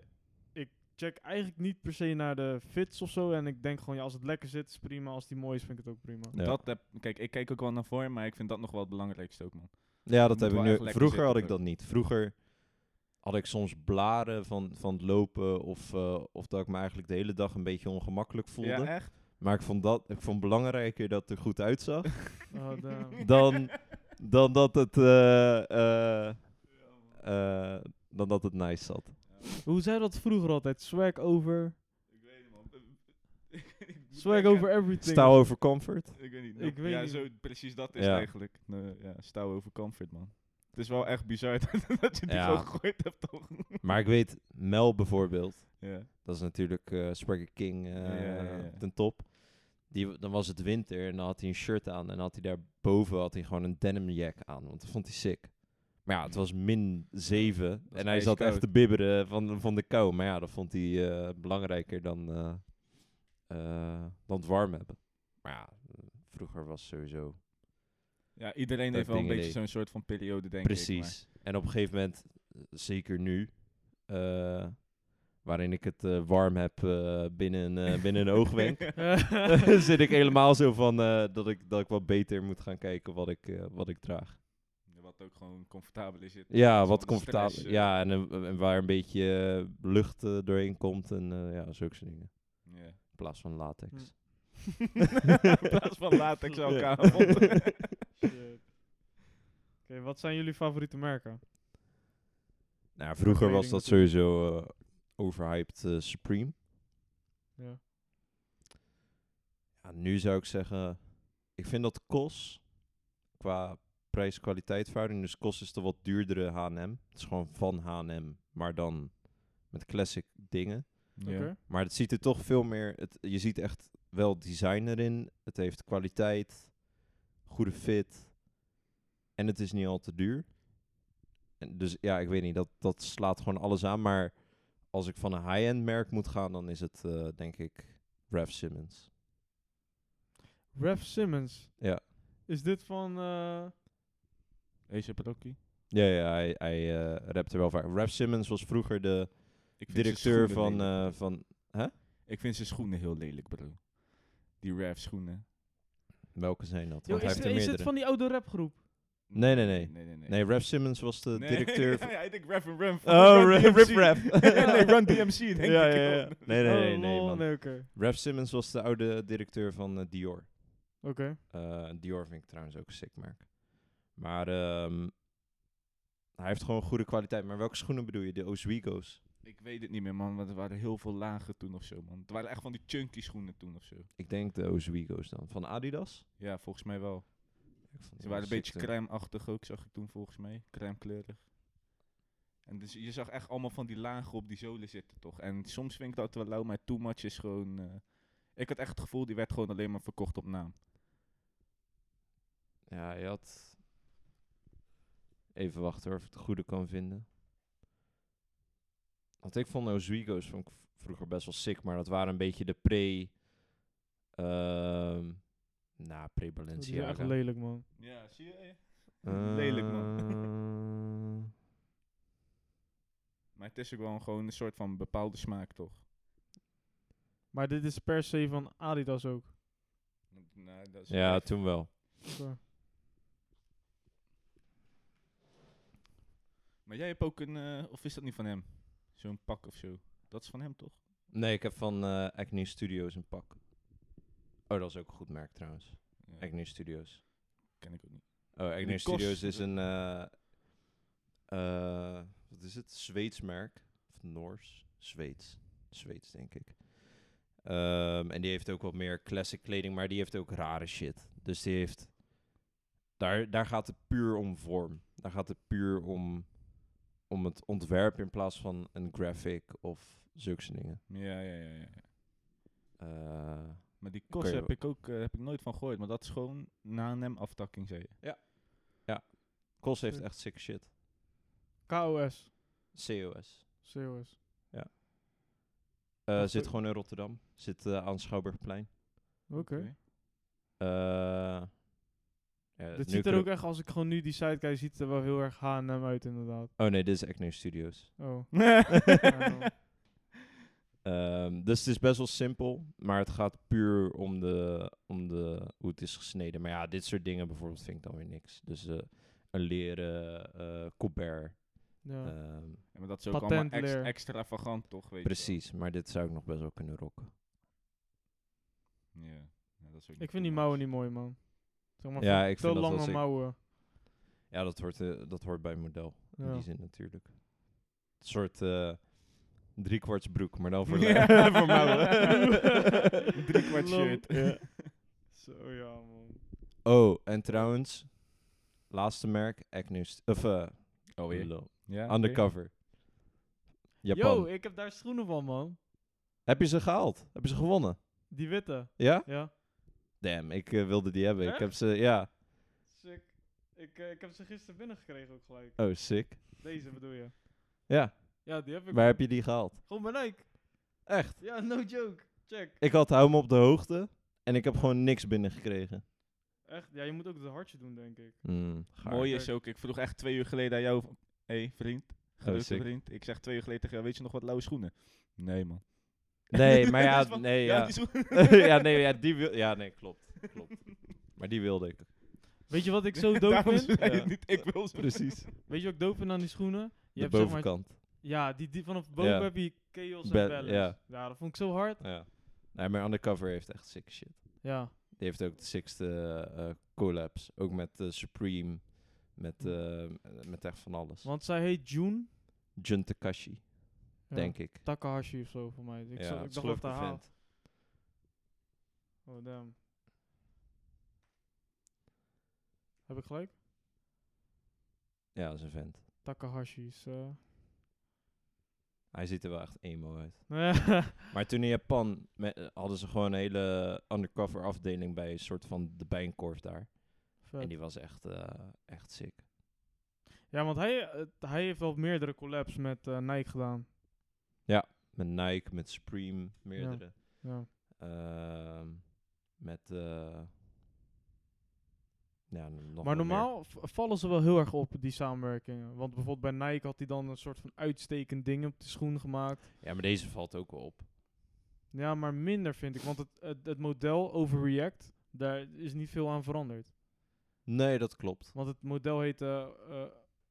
ik check eigenlijk niet per se naar de fits of zo. En ik denk gewoon, ja, als het lekker zit, is prima. Als die mooi is, vind ik het ook prima. Ja. Dat heb, kijk, ik kijk ook wel naar voren, maar ik vind dat nog wel het belangrijkste ook, man. Ja, dat heb ik nu. Vroeger had ik dat niet. Vroeger had ik soms blaren van, van het lopen of, eh, of dat ik me eigenlijk de hele dag een beetje ongemakkelijk voelde. Ja, echt? Maar ik vond dat ik vond belangrijker dat het er goed uitzag Oh, dan, dan dat het eh, eh, eh, dan dat het nice zat. Hoe zei dat vroeger altijd? Swag over... Ik weet niet, man. Ik moet Swag over everything. Stouw over comfort. Ik weet niet. Ik weet ja, niet. zo precies dat is Ja. eigenlijk. Nee, ja, stouw over comfort, man. Het is wel echt bizar dat je die Ja. gewoon gegooid hebt, toch? Maar ik weet, Mel bijvoorbeeld, ja. dat is natuurlijk eh Swagger King eh, Ja, ja, ja. ten top. Die, dan was het winter en dan had hij een shirt aan en had hij daarboven had hij gewoon een denim jack aan, want dat vond hij sick. Maar ja, het was min 7 is en hij zat echt te bibberen van, van de kou. Maar ja, dat vond hij eh, belangrijker dan, eh, dan het warm hebben. Maar ja, eh, vroeger was sowieso ja, iedereen heeft wel een beetje zo'n soort van periode, denk ik. Precies. En op een gegeven moment, eh, zeker nu, waarin ik het warm heb binnen, een, binnen een oogwenk, zit ik helemaal zo van dat, ik, dat ik wat beter moet gaan kijken wat ik, wat ik draag. Wat ook gewoon comfortabel is. Ja, wat comfortabel. stress. Ja, en, waar een beetje lucht doorheen komt en ja, zulke dingen. Plaats van latex. Hm. In plaats van latex elkaar. Shit. Oké, wat zijn jullie favoriete merken? Nou, vroeger was dat sowieso eh, overhyped eh, Supreme. Ja. Ja, nu zou ik zeggen, ik vind dat KOS qua prijs-kwaliteit verhouding, dus KOS is de wat duurdere H&M. Het is gewoon van H&M, maar dan met classic dingen. Ja. Maar het ziet er toch veel meer, het, je ziet echt wel design erin. Het heeft kwaliteit, goede fit en het is niet al te duur. En dus ja, ik weet niet, dat, dat slaat gewoon alles aan. Maar als ik van een high-end merk moet gaan, dan is het eh, denk ik Raf Simmons. Raf Simmons. Ja. Is dit van... eh, Ace Rocky. Ja, ja, hij, hij eh, rapt er wel vaak. Raf Simmons was vroeger de Ik vind zijn directeur schoenen van, eh, van... Ik vind zijn schoenen heel lelijk, bro. Die Raf schoenen. Welke zijn dat? Yo, Want hij is, heeft er is meerdere. dit van die oude rapgroep? Nee, nee, nee. Nee, nee, nee. Nee, Raf Simmons was de Nee, directeur van... ja, hij denkt Raf and Run. van Oh, DMC. Rap. nee, Run DMC, denk ja, ik. ja, ja. Nee, nee, nee, Oh, nee, man. nee, oké. Raf Simmons was de oude directeur van eh, Dior. Oké. Eh, Dior vind ik trouwens ook een sick merk. Maar ehm, hij heeft gewoon goede kwaliteit. Maar welke schoenen bedoel je? De Oswego's? Ik weet het niet meer, man. Want er waren heel veel lagen toen of zo, man. Het waren echt van die chunky schoenen toen of zo. Ik denk de Oswego's dan. Van Adidas? Ja, volgens mij wel. Ik vond Ze waren een beetje crème-achtig ook, zag ik toen volgens mij. Crème-kleurig. En dus je zag echt allemaal van die lagen op die zolen zitten, toch? En soms vind ik dat wel lauw, maar too much is gewoon... eh, ik had echt het gevoel, die werd gewoon alleen maar verkocht op naam. Ja, je had... Even wachten hoor, of ik het goede kan vinden. Want ik vond Oswego's vond ik v- vroeger best wel sick, maar dat waren een beetje de pre... ehm nou, Dat is echt pre-Balenciaga. lelijk, man. Ja, zie je? Eh, Lelijk, Maar het is ook wel gewoon een soort van bepaalde smaak, toch? Maar dit is per se van Adidas ook. Nou, dat is ja, echt- toen wel. Maar jij hebt ook een... eh, of is dat niet van hem? Zo'n pak of zo. Dat is van hem, toch? Nee, ik heb van eh Acne Studios een pak. Oh, dat is ook een goed merk trouwens. Ja, Acne Studios. ken ik ook niet. Oh, Acne Studios is een... eh eh, wat is het? Zweeds merk. Of Noors? Zweeds. Zweeds, denk ik. Ehm, en die heeft ook wat meer classic kleding, maar die heeft ook rare shit. Dus die heeft... Daar, daar gaat het puur om vorm. Daar gaat het puur om, om het ontwerp in plaats van een graphic of zulke dingen. Ja, ja, ja. ja. ja. Eh, Maar die Kan kost je heb ik ook eh, heb ik nooit van gehoord. Maar dat is gewoon na een aftakking, zei je. Kos heeft echt sick shit. KOS. COS. COS. Eh, Wacht, zit eh, gewoon in Rotterdam. Zit eh, aan Schouwburgplein. Oké. Eh, ja, Dit nu ziet er ook echt, als ik gewoon nu die site kijk, ziet het er wel heel erg H&M uit inderdaad. Oh nee, dit is Acne Studios. Oh. Ehm, dus het is best wel simpel, maar het gaat puur om, de, om de, hoe het is gesneden. Maar ja, dit soort dingen bijvoorbeeld vind ik dan weer niks. Dus eh, een leren uh, Colbert. ja. ehm, Ja, maar dat is ook allemaal ex extravagant, toch? Weet je precies, maar dit zou ik nog best wel kunnen rocken. Ja. ja dat is ook ik vind die mouwen niet mooi, man. Zeg maar, Ja, ik te vind dat wel lange sick. mouwen. Ja, dat hoort, eh, dat hoort bij model. In die zin natuurlijk. Een soort eh driekwarts broek, maar dan voor, Ja, voor mouwen. Shirt. Ja. Zo ja, man. Oh, en trouwens, laatste merk, Acne, st- of eh, Oh, weer? lul. Ja. Undercover. Japan. Yo, ik heb daar schoenen van, man. Heb je ze gehaald? Heb je ze gewonnen? Die witte. Ja? Ja. Damn, ik eh, wilde die hebben. Ik heb ze, ja. Sick. Ik, eh, ik heb ze gisteren binnengekregen ook gelijk. Oh, sick. Deze bedoel je? Ja, Ja, die heb ik waar ook. heb je die gehaald? Gewoon bij Nike. Echt? Ja, no joke. Check. Ik had hou me op de hoogte en ik heb gewoon niks binnengekregen. Echt? Ja, je moet ook het hartje doen, denk ik. Hmm. Mooi is ook, ik vroeg echt twee uur geleden aan jou, hé hey, vriend, grote sick. vriend. Ik zeg twee uur geleden tegen jou, weet je nog wat lauwe schoenen? Nee man. Nee, maar ja, nee, ja. ja, nee, ja, die wil, ja, nee, klopt, klopt. Maar die wilde ik. Weet je wat ik zo Daarom vind? zei je Ja. niet, ik wil ze. Precies. Weet je wat ik dope vind aan die schoenen? Je De hebt zeg maar, bovenkant. ja, die, die vanaf boven Ja. heb je chaos en balance. ja. ja, dat vond ik zo hard. Ja. Nee, maar Undercover heeft echt sick shit. Ja. Die heeft ook de sixte eh, collabs. Ook met eh, Supreme. Met, eh, met echt van alles. Want zij heet June. Jun Takashi, Ja, denk ik. Takahashi of zo voor mij. Ik, ja, zo- ik dacht dat hij haalt. Oh, damn. Heb ik gelijk? Ja, dat is een vent. Takahashi is... eh, Hij ziet er wel echt emo uit. Maar toen in Japan hadden ze gewoon een hele undercover afdeling bij een soort van de Bijenkorf daar. vet. En die was echt, eh, echt sick. Ja, want hij, eh, hij heeft wel meerdere collabs met Nike gedaan. Met Nike, met Supreme, meerdere. Ja. Ehm, met, eh ja, nog maar normaal vallen ze wel heel erg op, die samenwerkingen. Want bijvoorbeeld bij Nike had hij dan een soort van uitstekend ding op de schoen gemaakt. Ja, maar deze valt ook wel op. Ja, maar minder vind ik. Want het, het, het model Overreact, daar is niet veel aan veranderd. Nee, dat klopt. Want het model heet eh,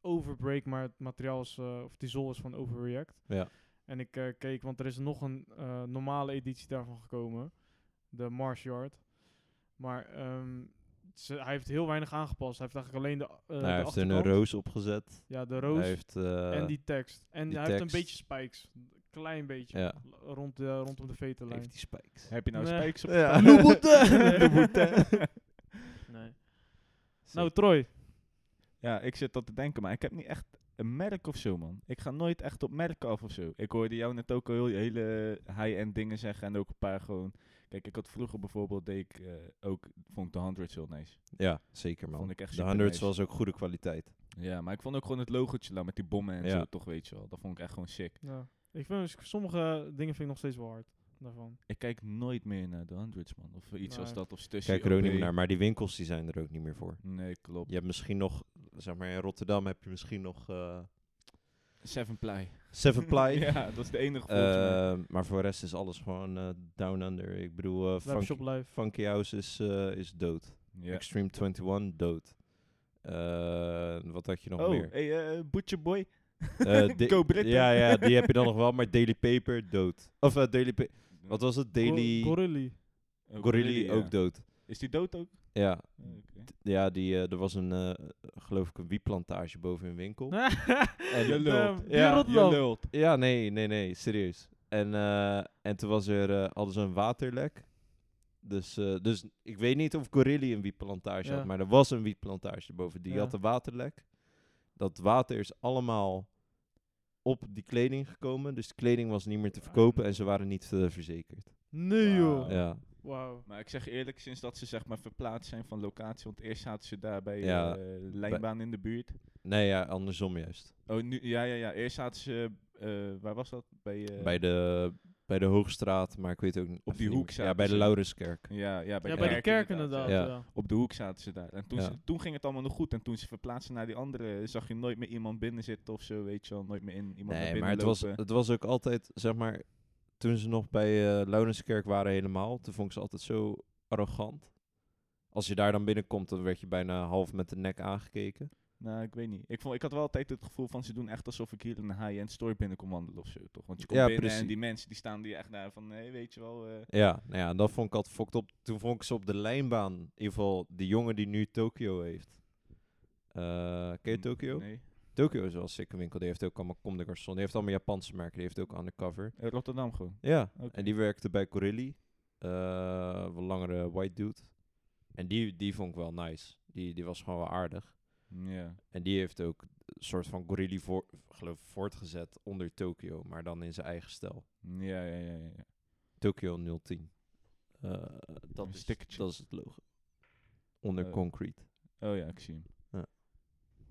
Overbreak, maar het materiaal is, eh, of die zool is van Overreact. Ja. En ik eh, keek, want er is nog een eh, normale editie daarvan gekomen. De Mars Yard. Maar ehm, ze, hij heeft heel weinig aangepast. Hij heeft eigenlijk alleen de, eh Nou, de hij heeft er een roos opgezet. Ja, de roos Hij heeft, eh, en die tekst. En die hij heeft een beetje spikes. Klein beetje. Ja. Rond de, rondom de veterlijn. heeft die spikes. Heb je nou Nee. spijks op Ja. Nee. Nou, Troy. Ja, ik zit dat te denken, maar ik heb niet echt een merk of zo, man. Ik ga nooit echt op merken af of zo. Ik hoorde jou net ook al heel hele high-end dingen zeggen en ook een paar gewoon... Kijk, ik had vroeger bijvoorbeeld, deed ik eh, ook, vond ik de 100 heel nice. Ja, zeker man. Vond ik echt de super 100 nice. was ook goede kwaliteit. Ja, maar ik vond ook gewoon het logotje daar met die bommen en Ja. zo, toch weet je wel. Dat vond ik echt gewoon sick. Ja. Ik vind sommige dingen vind ik nog steeds wel hard. Daarvan. Ik kijk nooit meer naar de 100's, man. Of iets als dat, of Stussy Kijk er ook niet meer naar, maar die winkels die zijn er ook niet meer voor. Nee, klopt. Je hebt misschien nog, zeg maar in Rotterdam heb je misschien nog eh Seven Ply. Seven Ply. ja, dat is de enige volgens mij. Eh, maar voor de rest is alles gewoon eh, down under. Ik bedoel, eh, Webshop Funky, Live. Funky House is, eh, is dood. Extreme 21 dood. Eh, wat had je nog Oh, meer? hey, eh, Butcher Boy. Eh, Go Britain. Ja, ja, die heb je dan nog wel, maar Daily Paper dood. Of Daily Pa- Wat was het? Daily Go- Gorilli. Oh, Gorilli ja. ook dood. Is die dood ook? Ja, Oh, ja die, eh, er was een, eh, geloof ik, een wietplantage boven een winkel. en Je lult. Ja. Je lult. Ja, nee, nee, nee, serieus. En, eh, en toen was er, eh, hadden ze een waterlek. Dus, eh, dus ik weet niet of Gorilli een wietplantage Ja. had, maar er was een wietplantage boven. Die Ja. had een waterlek. Dat water is allemaal op die kleding gekomen. Dus de kleding was niet meer te verkopen en ze waren niet eh, verzekerd. Nee joh. Wauw. Ja. Wauw. Maar ik zeg eerlijk, sinds dat ze zeg maar verplaatst zijn van locatie, want eerst zaten ze daar bij Ja, eh, Lijnbaan in de buurt. Nee, ja, andersom juist. Oh, nu, ja, ja, ja. Eerst zaten ze, eh, waar was dat? Bij, eh, bij, de, bij de Hoogstraat, maar ik weet ook niet. Op die hoek zaten Ja, bij de ze. Laurenskerk. Ja, ja, bij, Ja, de bij de kerk inderdaad. Ja. Ja. Op de hoek zaten ze daar. En toen, Ja. ze- toen ging het allemaal nog goed. En toen ze verplaatsten naar die andere, zag je nooit meer iemand binnen zitten of zo, weet je wel. Nooit meer in iemand naar Nee, binnen maar het was, het was ook altijd, zeg maar, toen ze nog bij eh Laurenskerk waren helemaal, toen vond ik ze altijd zo arrogant. Als je daar dan binnenkomt, dan werd je bijna half met de nek aangekeken. Nou, ik weet niet. Ik, vond, ik had wel altijd het gevoel van ze doen echt alsof ik hier in een high-end store binnen kom wandelen of zo, toch? Want je komt Ja, binnen precies. en die mensen die staan die echt daar van, nee, weet je wel. eh, Ja, nou ja, dat vond ik altijd fokt op. Toen vond ik ze op de lijnbaan, in ieder geval die jongen die nu Tokyo heeft. Eh ken je Tokyo? Nee. Tokyo is wel een sikke winkel, die heeft ook allemaal Comme des Garçons. Die heeft allemaal Japanse merken, die heeft ook undercover. Eh, Rotterdam gewoon. Ja, en die werkte bij Corilli. eh wat langere white dude. En die, die vond ik wel nice. Die, die was gewoon wel aardig. Ja. En die heeft ook een soort van Gorilli voor, geloof voortgezet onder Tokyo, maar dan in zijn eigen stijl. Ja, ja, ja, ja. Tokyo 010. Eh, dat, is, dat is het logo. Onder Eh, concrete. Oh ja, ik zie hem. Ja.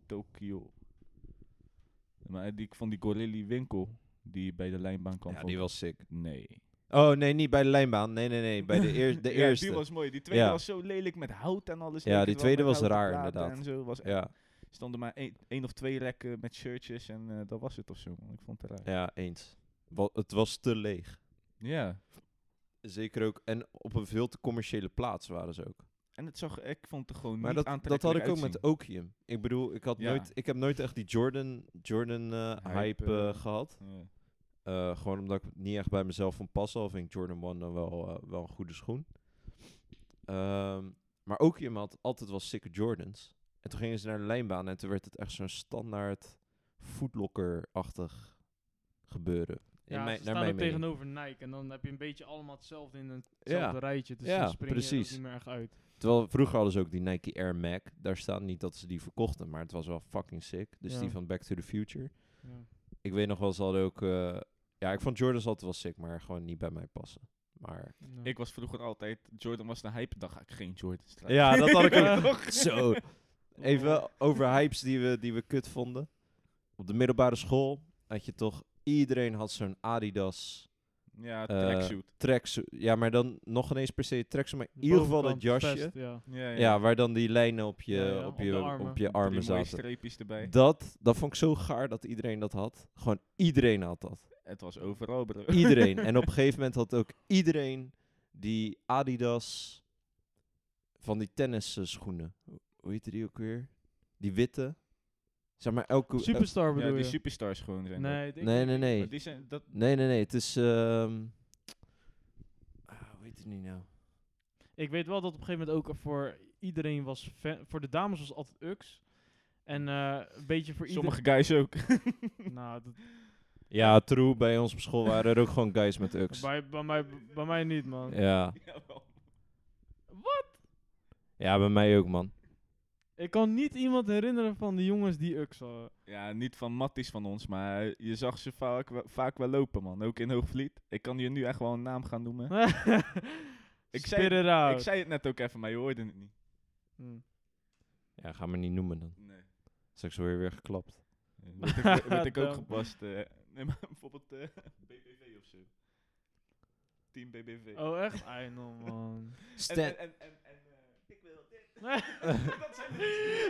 Tokyo. Maar die, vond die Gorilli winkel die bij de lijnbaan kwam. Ja, die was sick. Nee. Oh, nee, niet bij de lijnbaan. Nee, nee, nee. Bij de, eer, de Ja, eerste. die was mooi. Die tweede Ja. was zo lelijk met hout en alles. Ja, die tweede was raar, inderdaad. En zo was Ja, stonden maar één, of twee rekken met shirtjes en eh, dat was het of zo. Ik vond het raar. ja, eens. Wa- het was te leeg. Ja. Zeker ook. En op een veel te commerciële plaats waren ze ook. En het zag, ik vond het gewoon Maar niet dat, dat had ik ook aantrekkelijk met Okium. Ik bedoel, ik, had Ja. nooit, ik heb nooit echt die Jordan, Jordan eh, Hype, hype, eh, eh, gehad. Eh, gewoon omdat ik niet echt bij mezelf van passen. Al vind ik Jordan 1 dan wel, eh, wel een goede schoen. Ehm, maar Okium had altijd wel sikke Jordans. En toen gingen ze naar de lijnbaan en toen werd het echt zo'n standaard footlocker-achtig gebeuren. In Ja, mijn, naar mijn ook tegenover Nike. En dan heb je een beetje allemaal hetzelfde in hetzelfde Ja. rijtje. Dus Ja, dan spring precies. ook niet meer echt uit. Terwijl vroeger hadden ze ook die Nike Air Mac. Daar staat niet dat ze die verkochten, maar het was wel fucking sick. Dus Ja. die van Back to the Future. Ja. Ik weet nog wel, ze hadden ook... eh, ja, ik vond Jordans altijd wel sick, maar gewoon niet bij mij passen. Maar. Ik was vroeger altijd, Jordan was de hype, dan ga ik geen Jordans dragen. ja, dat had ik ook. Zo. Even over hypes die we, die we kut vonden. Op de middelbare school had je toch... Iedereen had zo'n Adidas Ja, Eh, tracksuit. tracksuit. Ja, maar dan nog ineens per se tracksuit, maar in ieder geval dat jasje. vest, ja. ja, Ja, waar dan die lijnen op je, Ja, ja, op op je, armen. op je armen zaten. streepjes erbij. Dat, dat vond ik zo gaar dat iedereen dat had. Gewoon iedereen had dat. Het was overal, bro. Iedereen. en op een gegeven moment had ook iedereen die Adidas van die tennis schoenen. Hoe- Hoe heette die ook weer? Die witte. Zeg maar elke... Superstar ja, bedoel die je? superstars gewoon zijn. Nee, nee, nee, nee. Die zijn, dat, Nee, nee, nee. Het is... ehm ah, hoe heet het niet nou? Ik weet wel dat op een gegeven moment ook voor iedereen was... fan- Voor de dames was altijd Ux. En eh, een beetje voor sommige iedereen... guys ook. Nou, dat, Ja, true. Bij ons op school waren er ook gewoon guys met Ux. bij, bij, mij, bij mij niet, man. Ja. Jawel. ja, bij mij ook, man. Ik kan niet iemand herinneren van de jongens die Ux hadden. Ja, niet van Matties van ons, maar je zag ze vaak, wel- vaak wel lopen, man. Ook in Hoogvliet. Ik kan je nu echt wel een naam gaan noemen. Ik zei-. Ik zei het net ook even, maar je hoorde het niet. Hm. Ja, ga me niet noemen dan. Nee. Straks weer weer geklapt. Word ik, word ik ook gepast. eh nee, maar bijvoorbeeld eh, BBV of zo. Team BBV. Oh, echt? Ai, no, man. Stan, en, en, en, en eh, ik wil dit. dat zijn de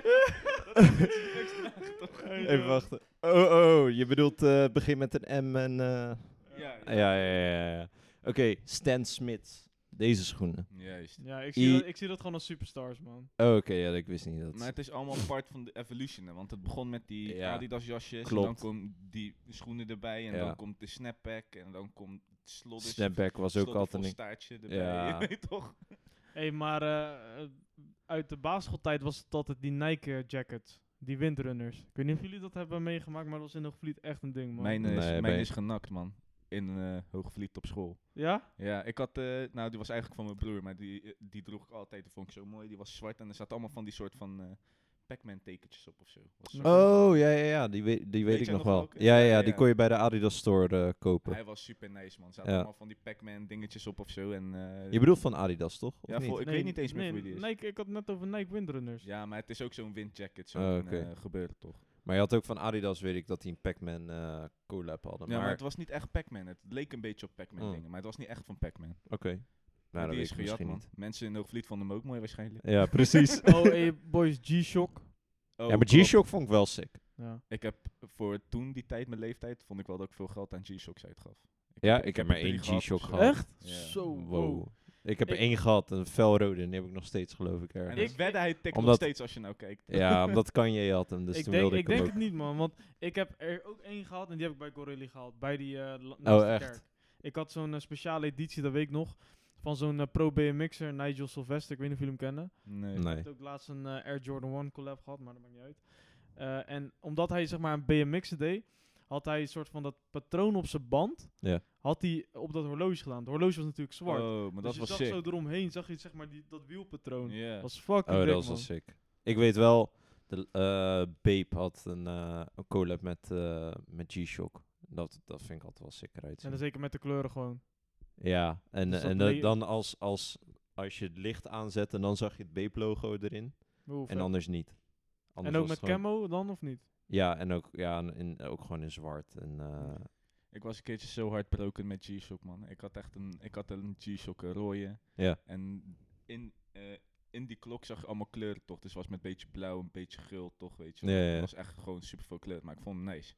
toch? Even wachten. Oh, oh, je bedoelt eh begin met een M en... eh, Ja, ja, ja, ja, ja. ja. Oké, Stan Smith. Deze schoenen. Juist. Ja, ik zie, I- dat, ik zie dat gewoon als superstars, man. Oh, Oké, ja, ik wist niet dat. Maar het is allemaal part van de evolution, hè, want het begon met die Ja. Adidas jasjes, en Klopt. dan komen die schoenen erbij, en Ja. dan komt de snapback, en dan komt het slodders, Snapback was ook altijd een... staartje erbij, Ja. je weet toch? Hé, hey, maar eh, uit de basisschooltijd was het altijd die Nike jacket. Die windrunners. Ik weet niet of jullie dat hebben meegemaakt, maar dat was in Hoogvliet echt een ding, man. Mijn, is, Nee, mijn is genakt, man. In eh Hoogvliet op school. Ja? Ja, ik had, eh, nou die was eigenlijk van mijn broer, maar die, eh, die droeg ik altijd, die vond ik zo mooi. Die was zwart en er zaten allemaal van die soort van eh Pac-Man tekentjes op of zo. Was zo- Oh, ja, ja, ja. Die weet, die weet, Weet ik nog wel. Ja, ja, Ja, ja, die kon je bij de Adidas Store eh, kopen. Hij was super nice, man. Zaten Ja. allemaal van die Pac-Man dingetjes op of zo. En, eh, Je bedoelt van Adidas, toch? Of Ja, niet? vol- ik weet niet eens meer nee, wie die is. Nike, ik had het net over Nike windrunners. Ja, maar het is ook zo'n windjacket, zo'n Oh, eh, gebeuren toch. Maar je had ook van Adidas, weet ik, dat die een Pac-Man eh collab hadden. Ja, maar, maar, het was niet echt Pac-Man. Het leek een beetje op Pac-Man Oh. dingen, maar het was niet echt van Pac-Man. Oké. Nou, Maar dat die weet is gejat, misschien man. niet. Mensen in Hoogvliet vonden hem ook mooi waarschijnlijk. Ja, precies. Oh, hey, boys, G-Shock. Oh, ja, maar klopt. G-Shock vond ik wel sick. Ja. Ik heb voor toen die tijd, mijn leeftijd, vond ik wel dat ik veel geld aan G-Shocks uitgaf. Ja, ik heb maar één G-Shock gehad. Echt? Ja. Zo, Wow. wow. Ik heb er Ik- één gehad, een felrode, en die heb ik nog steeds, geloof ik, En ergens. ik wedde, hij tikt nog steeds als je nou kijkt. Ja, omdat Kanye had hem, dus ik toen denk, wilde ik ik, hem denk ook. het niet, man. Want ik heb er ook één gehad en die heb ik bij Gorelli gehaald. Bij die eh Oh, echt? kerk. Ik had zo'n eh, speciale editie, dat weet ik nog. Van zo'n eh, pro BMX'er, Nigel Sylvester. Ik weet niet of jullie hem kennen. Nee. Nee. Heb ook laatst een eh, Air Jordan 1 collab gehad, maar dat maakt niet uit. Eh, en omdat hij zeg maar een BMX'en deed, had hij een soort van dat patroon op zijn band. Ja. Had hij op dat horloge gedaan. Het horloge was natuurlijk zwart. Oh, maar dus dat je was zag sick. zo eromheen, zag je zeg maar die, dat wielpatroon. Ja. Dat was fucking Oh, dik, dat was wel sick. Ik weet wel, de, eh Bape had een, eh, een collab met, eh, met G-Shock. Dat, dat vind ik altijd wel sick eruit En dan zeker met de kleuren gewoon. Ja, en, Dus en da- dan als, als, als je het licht aanzet en dan zag je het Bape-logo erin. En anders niet. Anders en ook met camo dan of niet? Ja, en ook, ja, en in, ook gewoon in zwart. En, eh, Ik was een keertje zo hardbroken met G-Shock, man. Ik had echt een, ik had een G-Shock een rode. ja. En in, eh, in die klok zag je allemaal kleuren toch. Dus het was met een beetje blauw, een beetje geel toch, weet je wel. Ja, ja, ja. Het was echt gewoon super veel kleur, maar ik vond hem nice.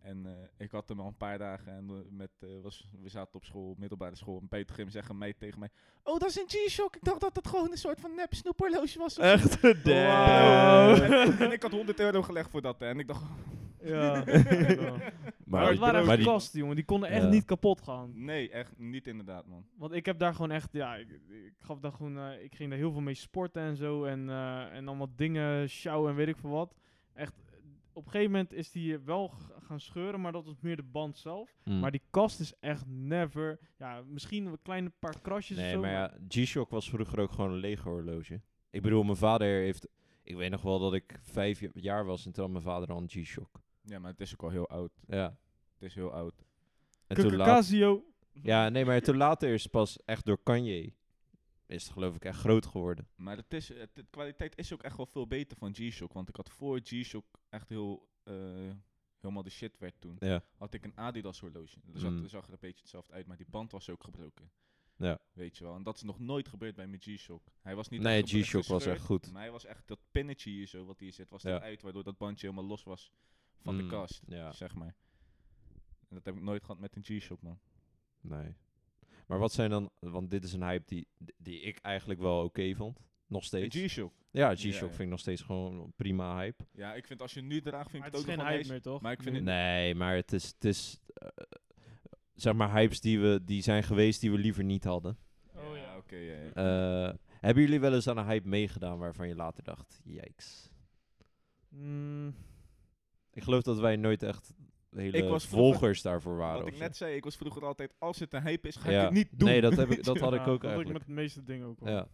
En eh, ik had hem al een paar dagen en eh, met, eh, was, we zaten op school, middelbare school. En Peter Grim zeggen mij tegen mij, oh dat is een G-Shock. Ik dacht dat het gewoon een soort van nep snoephorloge was. of zo." Echt? Wow. Damn. En, en ik had 100 euro gelegd voor dat hè. en ik dacht, Ja. Maar, Maar het waren echt die- kasten, jongen. Die konden echt Ja. niet kapot gaan. nee, echt niet inderdaad man. Want ik heb daar gewoon echt, ja, ik, ik gaf daar gewoon, eh, ik ging daar heel veel mee sporten en zo. En, eh, en allemaal dingen sjouwen en weet ik veel wat. Echt, op een gegeven moment is die wel gaan scheuren, maar dat was meer de band zelf. Mm. Maar die kast is echt never, ja, misschien een kleine paar krasjes of Nee, zo. maar ja, G-Shock was vroeger ook gewoon een lege horloge. Ik bedoel, mijn vader heeft... Ik weet nog wel dat ik vijf ja- jaar was en toen had mijn vader al een G-Shock. Ja, maar het is ook al heel oud. Ja. Het is heel oud. En toen Casio. ja, nee, maar toen later is het pas echt door Kanye... Is het geloof ik echt groot geworden. Maar het is, het, de kwaliteit is ook echt wel veel beter van G-Shock. Want ik had voor G-Shock echt heel, eh, helemaal de shit werd toen. Ja. Had ik een Adidas horloge. Dus dat Mm. zag er een beetje hetzelfde uit. Maar die band was ook gebroken. Ja. Weet je wel. En dat is nog nooit gebeurd bij mijn G-Shock. Hij was niet Nee, G-Shock was echt goed. Maar hij was echt, dat pinnetje hier zo, wat hier zit, was Ja. eruit. Waardoor dat bandje helemaal los was van de Mm, kast. Ja, Zeg maar. En dat heb ik nooit gehad met een G-Shock, man. nee. Maar wat zijn dan... Want dit is een hype die, die ik eigenlijk wel oké vond. Nog steeds. G-Shock. Ja, G-Shock Ja, ja. vind ik nog steeds gewoon prima hype. Ja, ik vind als je nu draagt, vind Maar ik het ook geen nog wel hype meer, toch? maar ik vind het- Nee, maar het is... Het is eh, zeg maar hypes die, we, die zijn geweest die we liever niet hadden. Oh ja. oké. ja, ja. Eh, hebben jullie wel eens aan een hype meegedaan waarvan je later dacht, yikes. Mm, Ik geloof dat wij nooit echt hele Ik was vroeger- volgers daarvoor waren. Wat ik net zei, ik was vroeger altijd, als het een hype is, ga ja. ik het niet doen. Nee, dat, heb ik, dat had ja, ik ook dat ik eigenlijk. met de meeste dingen ook wel. Ja.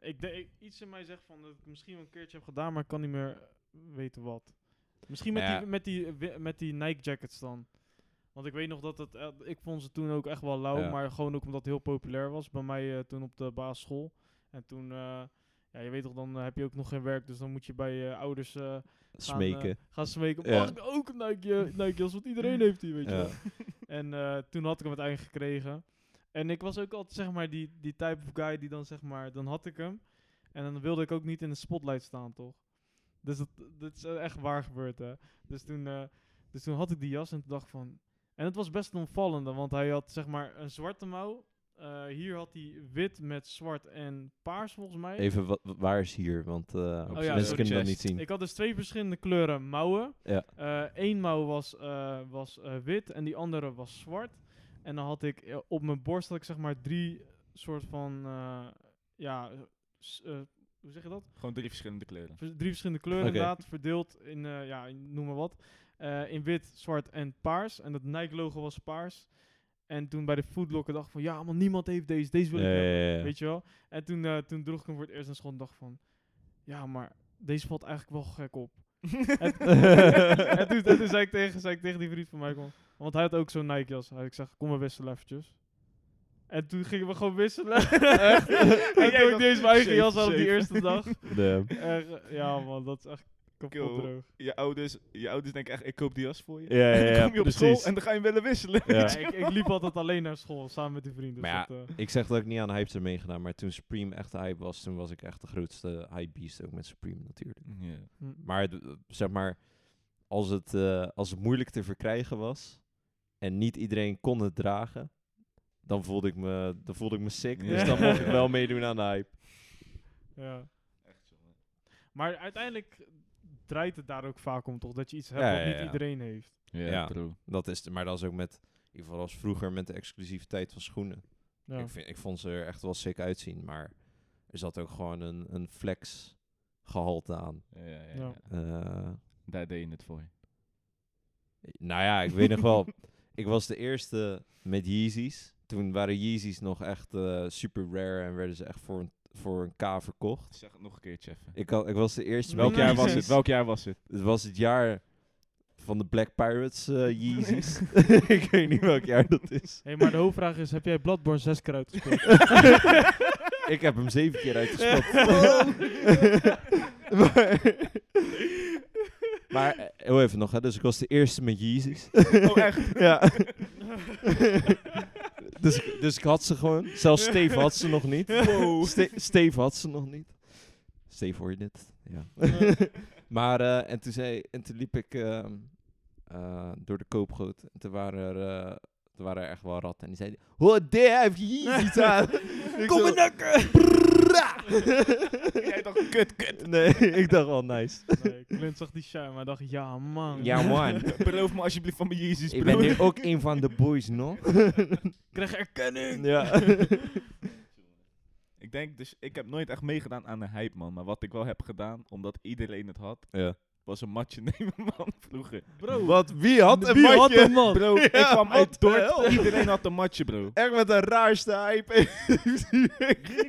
Ik denk, iets in mij zegt van dat ik misschien wel een keertje heb gedaan, maar ik kan niet meer eh, weten wat. Misschien met, Ja. die, met, die, met die Nike jackets dan. Want ik weet nog dat het, eh, ik vond ze toen ook echt wel lauw, Ja. maar gewoon ook omdat het heel populair was bij mij eh, toen op de basisschool. En toen, ja, je weet toch, dan heb je ook nog geen werk, dus dan moet je bij je ouders gaan, Smeken. gaan smeken. Ja. Mag ik ook een Nike, Nike jas? Want iedereen heeft die, weet je. En toen had ik hem uiteindelijk gekregen. En ik was ook altijd, zeg maar, die, die type of guy die dan, zeg maar, dan had ik hem. En dan wilde ik ook niet in de spotlight staan, toch? Dus dat, dat is echt waar gebeurd, hè. Dus toen, eh, dus toen had ik die jas en toen dacht van... En het was best een opvallende, want hij had, zeg maar, een zwarte mouw. Eh, hier had hij wit met zwart en paars, volgens mij. Even, wa- wa- waar is hier? Want ja, mensen kunnen dat niet zien. Ik had dus twee verschillende kleuren mouwen. Ja. Eén mouw was, was wit en die andere was zwart. En dan had ik eh, op mijn borst had ik zeg maar drie soort van, eh, ja, eh, hoe zeg je dat? Gewoon drie verschillende kleuren. Vers- drie verschillende kleuren inderdaad, verdeeld in, eh, ja, in noem maar wat. Eh, in wit, zwart en paars. En dat Nike logo was paars. En toen bij de foodlocker dacht ik van, ja man, niemand heeft deze, deze wil ik Ja, hebben. ja, ja. Weet je wel? En toen, eh, toen droeg ik hem voor het eerst naar school en dacht van... Ja, maar deze valt eigenlijk wel gek op. en, en toen, en toen zei, ik tegen, zei ik tegen die vriend van mij... Kom, want hij had ook zo'n Nike jas. Hij ik zeg, kom maar wisselen eventjes. En toen gingen we gewoon wisselen. en toen jij ik eens mijn eigen jas had op die eerste dag. Echt, eh, ja man, dat is echt kapot droog. Je ouders, je ouders denken echt, ik koop die jas voor je. Ja, ja, dan ja, kom je op precies. school en dan ga je hem willen wisselen. Ja. Ja, ik, ik liep altijd alleen naar school, samen met die vrienden. Maar dus ja, dat, eh, Ik zeg dat ik niet aan hype heb meegedaan, maar toen Supreme echt de hype was, toen was ik echt de grootste hype beast ook met Supreme natuurlijk. Ja. hm. Maar zeg maar, als het, eh, als het moeilijk te verkrijgen was en niet iedereen kon het dragen, dan voelde ik me, dan voelde ik me sick. Dus dan mocht ik wel meedoen aan de hype. ja. Maar uiteindelijk draait het daar ook vaak om, toch? Dat je iets hebt Ja, wat ja, niet iedereen heeft. Ja, Ja. true. Dat is, maar dat is ook met, in ieder geval als vroeger met de exclusiviteit van schoenen. Ja. Ik, vind, ik vond ze er echt wel sick uitzien, maar er zat ook gewoon een, een flex gehalte aan. Ja, ja, ja, Ja. ja. Eh, Daar deed je het voor. Nou ja, ik weet nog wel. Ik was de eerste met Yeezys. Toen waren Yeezys nog echt eh, super rare en werden ze echt voor een, voor een K verkocht. Zeg het nog een keertje even. Ik, had, ik was de eerste Welk met jaar was het? Welk jaar was het? Het was het jaar van de Black Pirates eh Yeezys. ik weet niet welk jaar dat is. hey, maar de hoofdvraag is, heb jij Bloodborne zes keer uitgespeeld? ik heb hem zeven keer uitgespeeld. maar, maar eh, heel even nog, hè. dus ik was de eerste met Yeezys. Oh, echt? ja. dus, ik- dus ik had ze gewoon. Zelfs Steve had ze nog niet. Wow. Ste- Steve had ze nog niet. Steve, hoor je dit? Ja. maar, eh, en, toen zei, en toen liep ik ehm, eh, door de koopgoot. En toen waren er, toen waren er echt wel ratten. En die zeiden, oh, daar heb je iets aan. Kom maar nakken. Jij dacht, kut, kut. Nee, ik dacht wel nice. nee, Clint zag die shine, maar dacht, ja man. Ja man, Beloof me alsjeblieft van mijn Jezus, ik ben nu ook een van de boys nog. Krijg erkenning. ja. Ik denk dus, ik heb nooit echt meegedaan aan de hype, man. Maar wat ik wel heb gedaan, omdat iedereen het had, ja. Was een matje nemen, man, vroeger. Bro, Wat, wie had een wie had matje? een man? Bro, ik Ja, kwam wat uit de Dordt, hel? iedereen had een matje, bro. Echt met de raarste hype.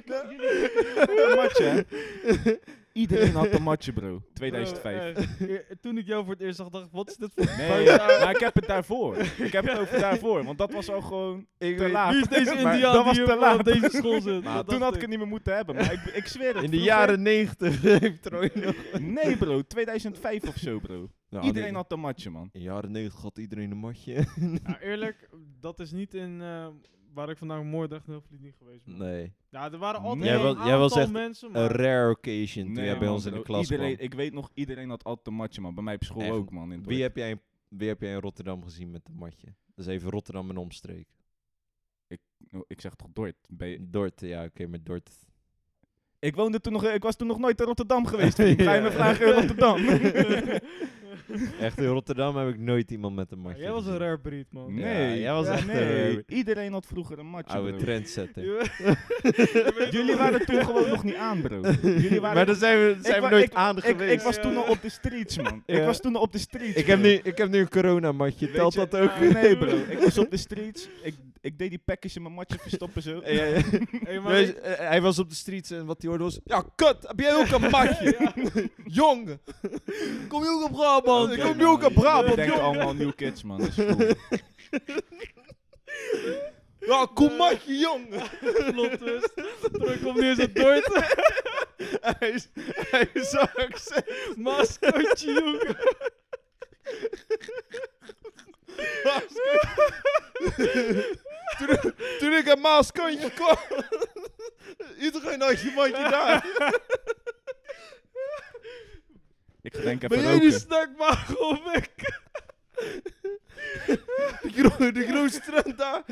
Een matje, hè? Iedereen had een matje, bro. 2005. Bro, echt. Eh, Toen ik jou voor het eerst zag, dacht ik, wat is dit voor Nee, buiten- maar ik heb het daarvoor. Ik heb het over daarvoor, want dat was al gewoon Ik te weet- laat. Wie is deze Maar Indiaan dat was die te op laat. op deze school zit? Maar Dat toen dacht had ik het niet meer moeten hebben, maar ik, ik zweer het. In de vroeger- jaren negentig heeft Troy nog... Nee, bro. 2005 of zo, bro. Nou, Iedereen nee. had een matje, man. In de jaren negentig had iedereen een matje. Ja, eerlijk, dat is niet in eh, waar ik vandaan Moordrecht en Hoofdlied niet geweest ben. nee. Ja, er waren altijd Jij een jij was aantal echt mensen, Een maar... rare occasion toen Nee, jij bij man, ons in de klas iedereen, kwam. Ik weet nog, iedereen had altijd een matje, man. Bij mij op school Echt? ook, man. In Wie heb, jij in, wie heb jij in Rotterdam gezien met een matje? Dus even Rotterdam en omstreek. Oh, Ik zeg toch Dordt? Ben je- Dort, ja oké, met Dort. Ik, woonde toen nog, ik was toen nog nooit in Rotterdam geweest. Ga je me vragen in Rotterdam? Echt, in Rotterdam heb ik nooit iemand met een matje Jij was een rare breed, man. Ja, Nee, jij was echt een nee. Iedereen had vroeger een matje, Oude bro. trendsetter. Jullie waren toen gewoon nog niet aan, bro. Jullie waren maar dan zijn we, zijn we nooit ik- aan ik, geweest. ik was toen al op de streets, man. Ik was toen al op de streets. Ik heb, nu, ik heb nu een coronamatje, telt dat ook? Nee, bro. Ik was op de streets. Ik, ik deed die package in mijn matje verstoppen zo. Hey, maar eh, hij was op de streets en wat hij hoorde was... Ja, kut, heb jij ook een matje? Jong! Kom je ook op Brabant? Ik kom nu ook uit Brabant, Ik denk allemaal new kids, man. Dat is cool. Ja, kom matje, jong! Plot twist. Terug komt nu eens het Dordt. hij, is- hij is accent. Mascootje, jongen. Toen, toen ik een maaskantje kwam... Iedereen had je mandje daar. Ik ga denk Ben even die roken. snackmaag of ik? De, gro de grootste trend daar.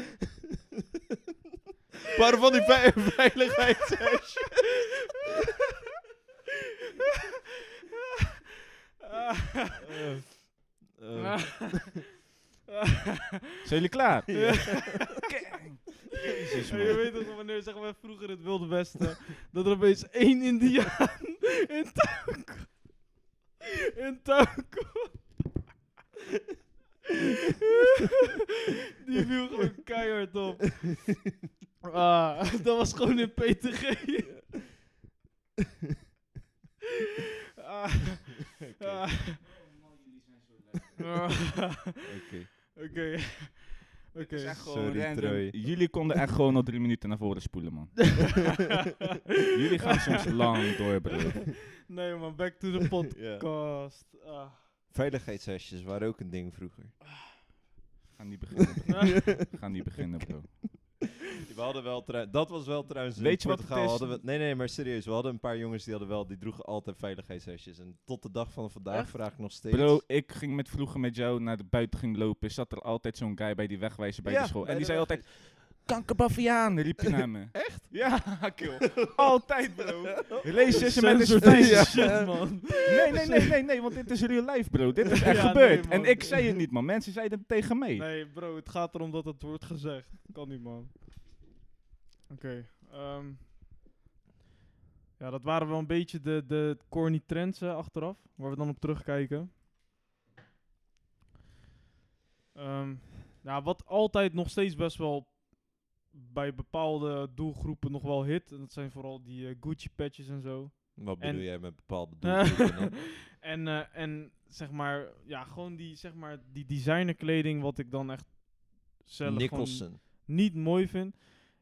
Waren van die vei veiligheidshesjes. Eh, Zijn jullie klaar? Jezus, je weet toch wanneer zeggen we vroeger het Wilde Westen, dat er opeens één Indiaan in kwam. In kwam. Die viel gewoon keihard op. Ah, dat was gewoon in PTG. Ah, ah. Ah. Oké. Oké. Oké. Het is echt Sorry, gewoon random. Troy. Jullie konden echt gewoon al drie minuten naar voren spoelen, man. Jullie gaan soms lang door, bro. Nee man, back to the podcast. Ah. Veiligheidshesjes waren ook een ding vroeger. Ga niet beginnen, bro. Ga niet beginnen, bro. We hadden wel dat was wel trouwens. Weet je wat Portugal het is? Hadden we, nee, nee, maar serieus. We hadden een paar jongens die hadden wel, die droegen altijd veiligheidshesjes. En tot de dag van vandaag Echt? vraag ik nog steeds. Bro, ik ging met vroeger met jou naar de buiten ging lopen. Zat er altijd zo'n guy bij die wegwijzer bij Ja, de school. En die de zei altijd, kankerbaviaan, riep je naar me. Echt? Ja, kill. Altijd, bro. Is Censored feest. deze shit, man. Nee, nee, nee, nee, nee, want dit is real life, bro. Dit is echt Ja, gebeurd. nee, en ik zei het niet, man. Mensen zeiden het tegen mij. Nee, bro, het gaat erom dat het wordt gezegd. Kan niet, man. Oké. ehm. ja, dat waren wel een beetje de, de corny trends eh, achteraf, waar we dan op terugkijken. Ehm, ja, wat altijd nog steeds best wel bij bepaalde doelgroepen nog wel hit. En dat zijn vooral die eh, Gucci patches en zo. Wat En- bedoel jij met bepaalde doelgroepen en, eh, en zeg maar, ja, gewoon die, zeg maar, die designerkleding, wat ik dan echt zelf Nicholson. niet mooi vind.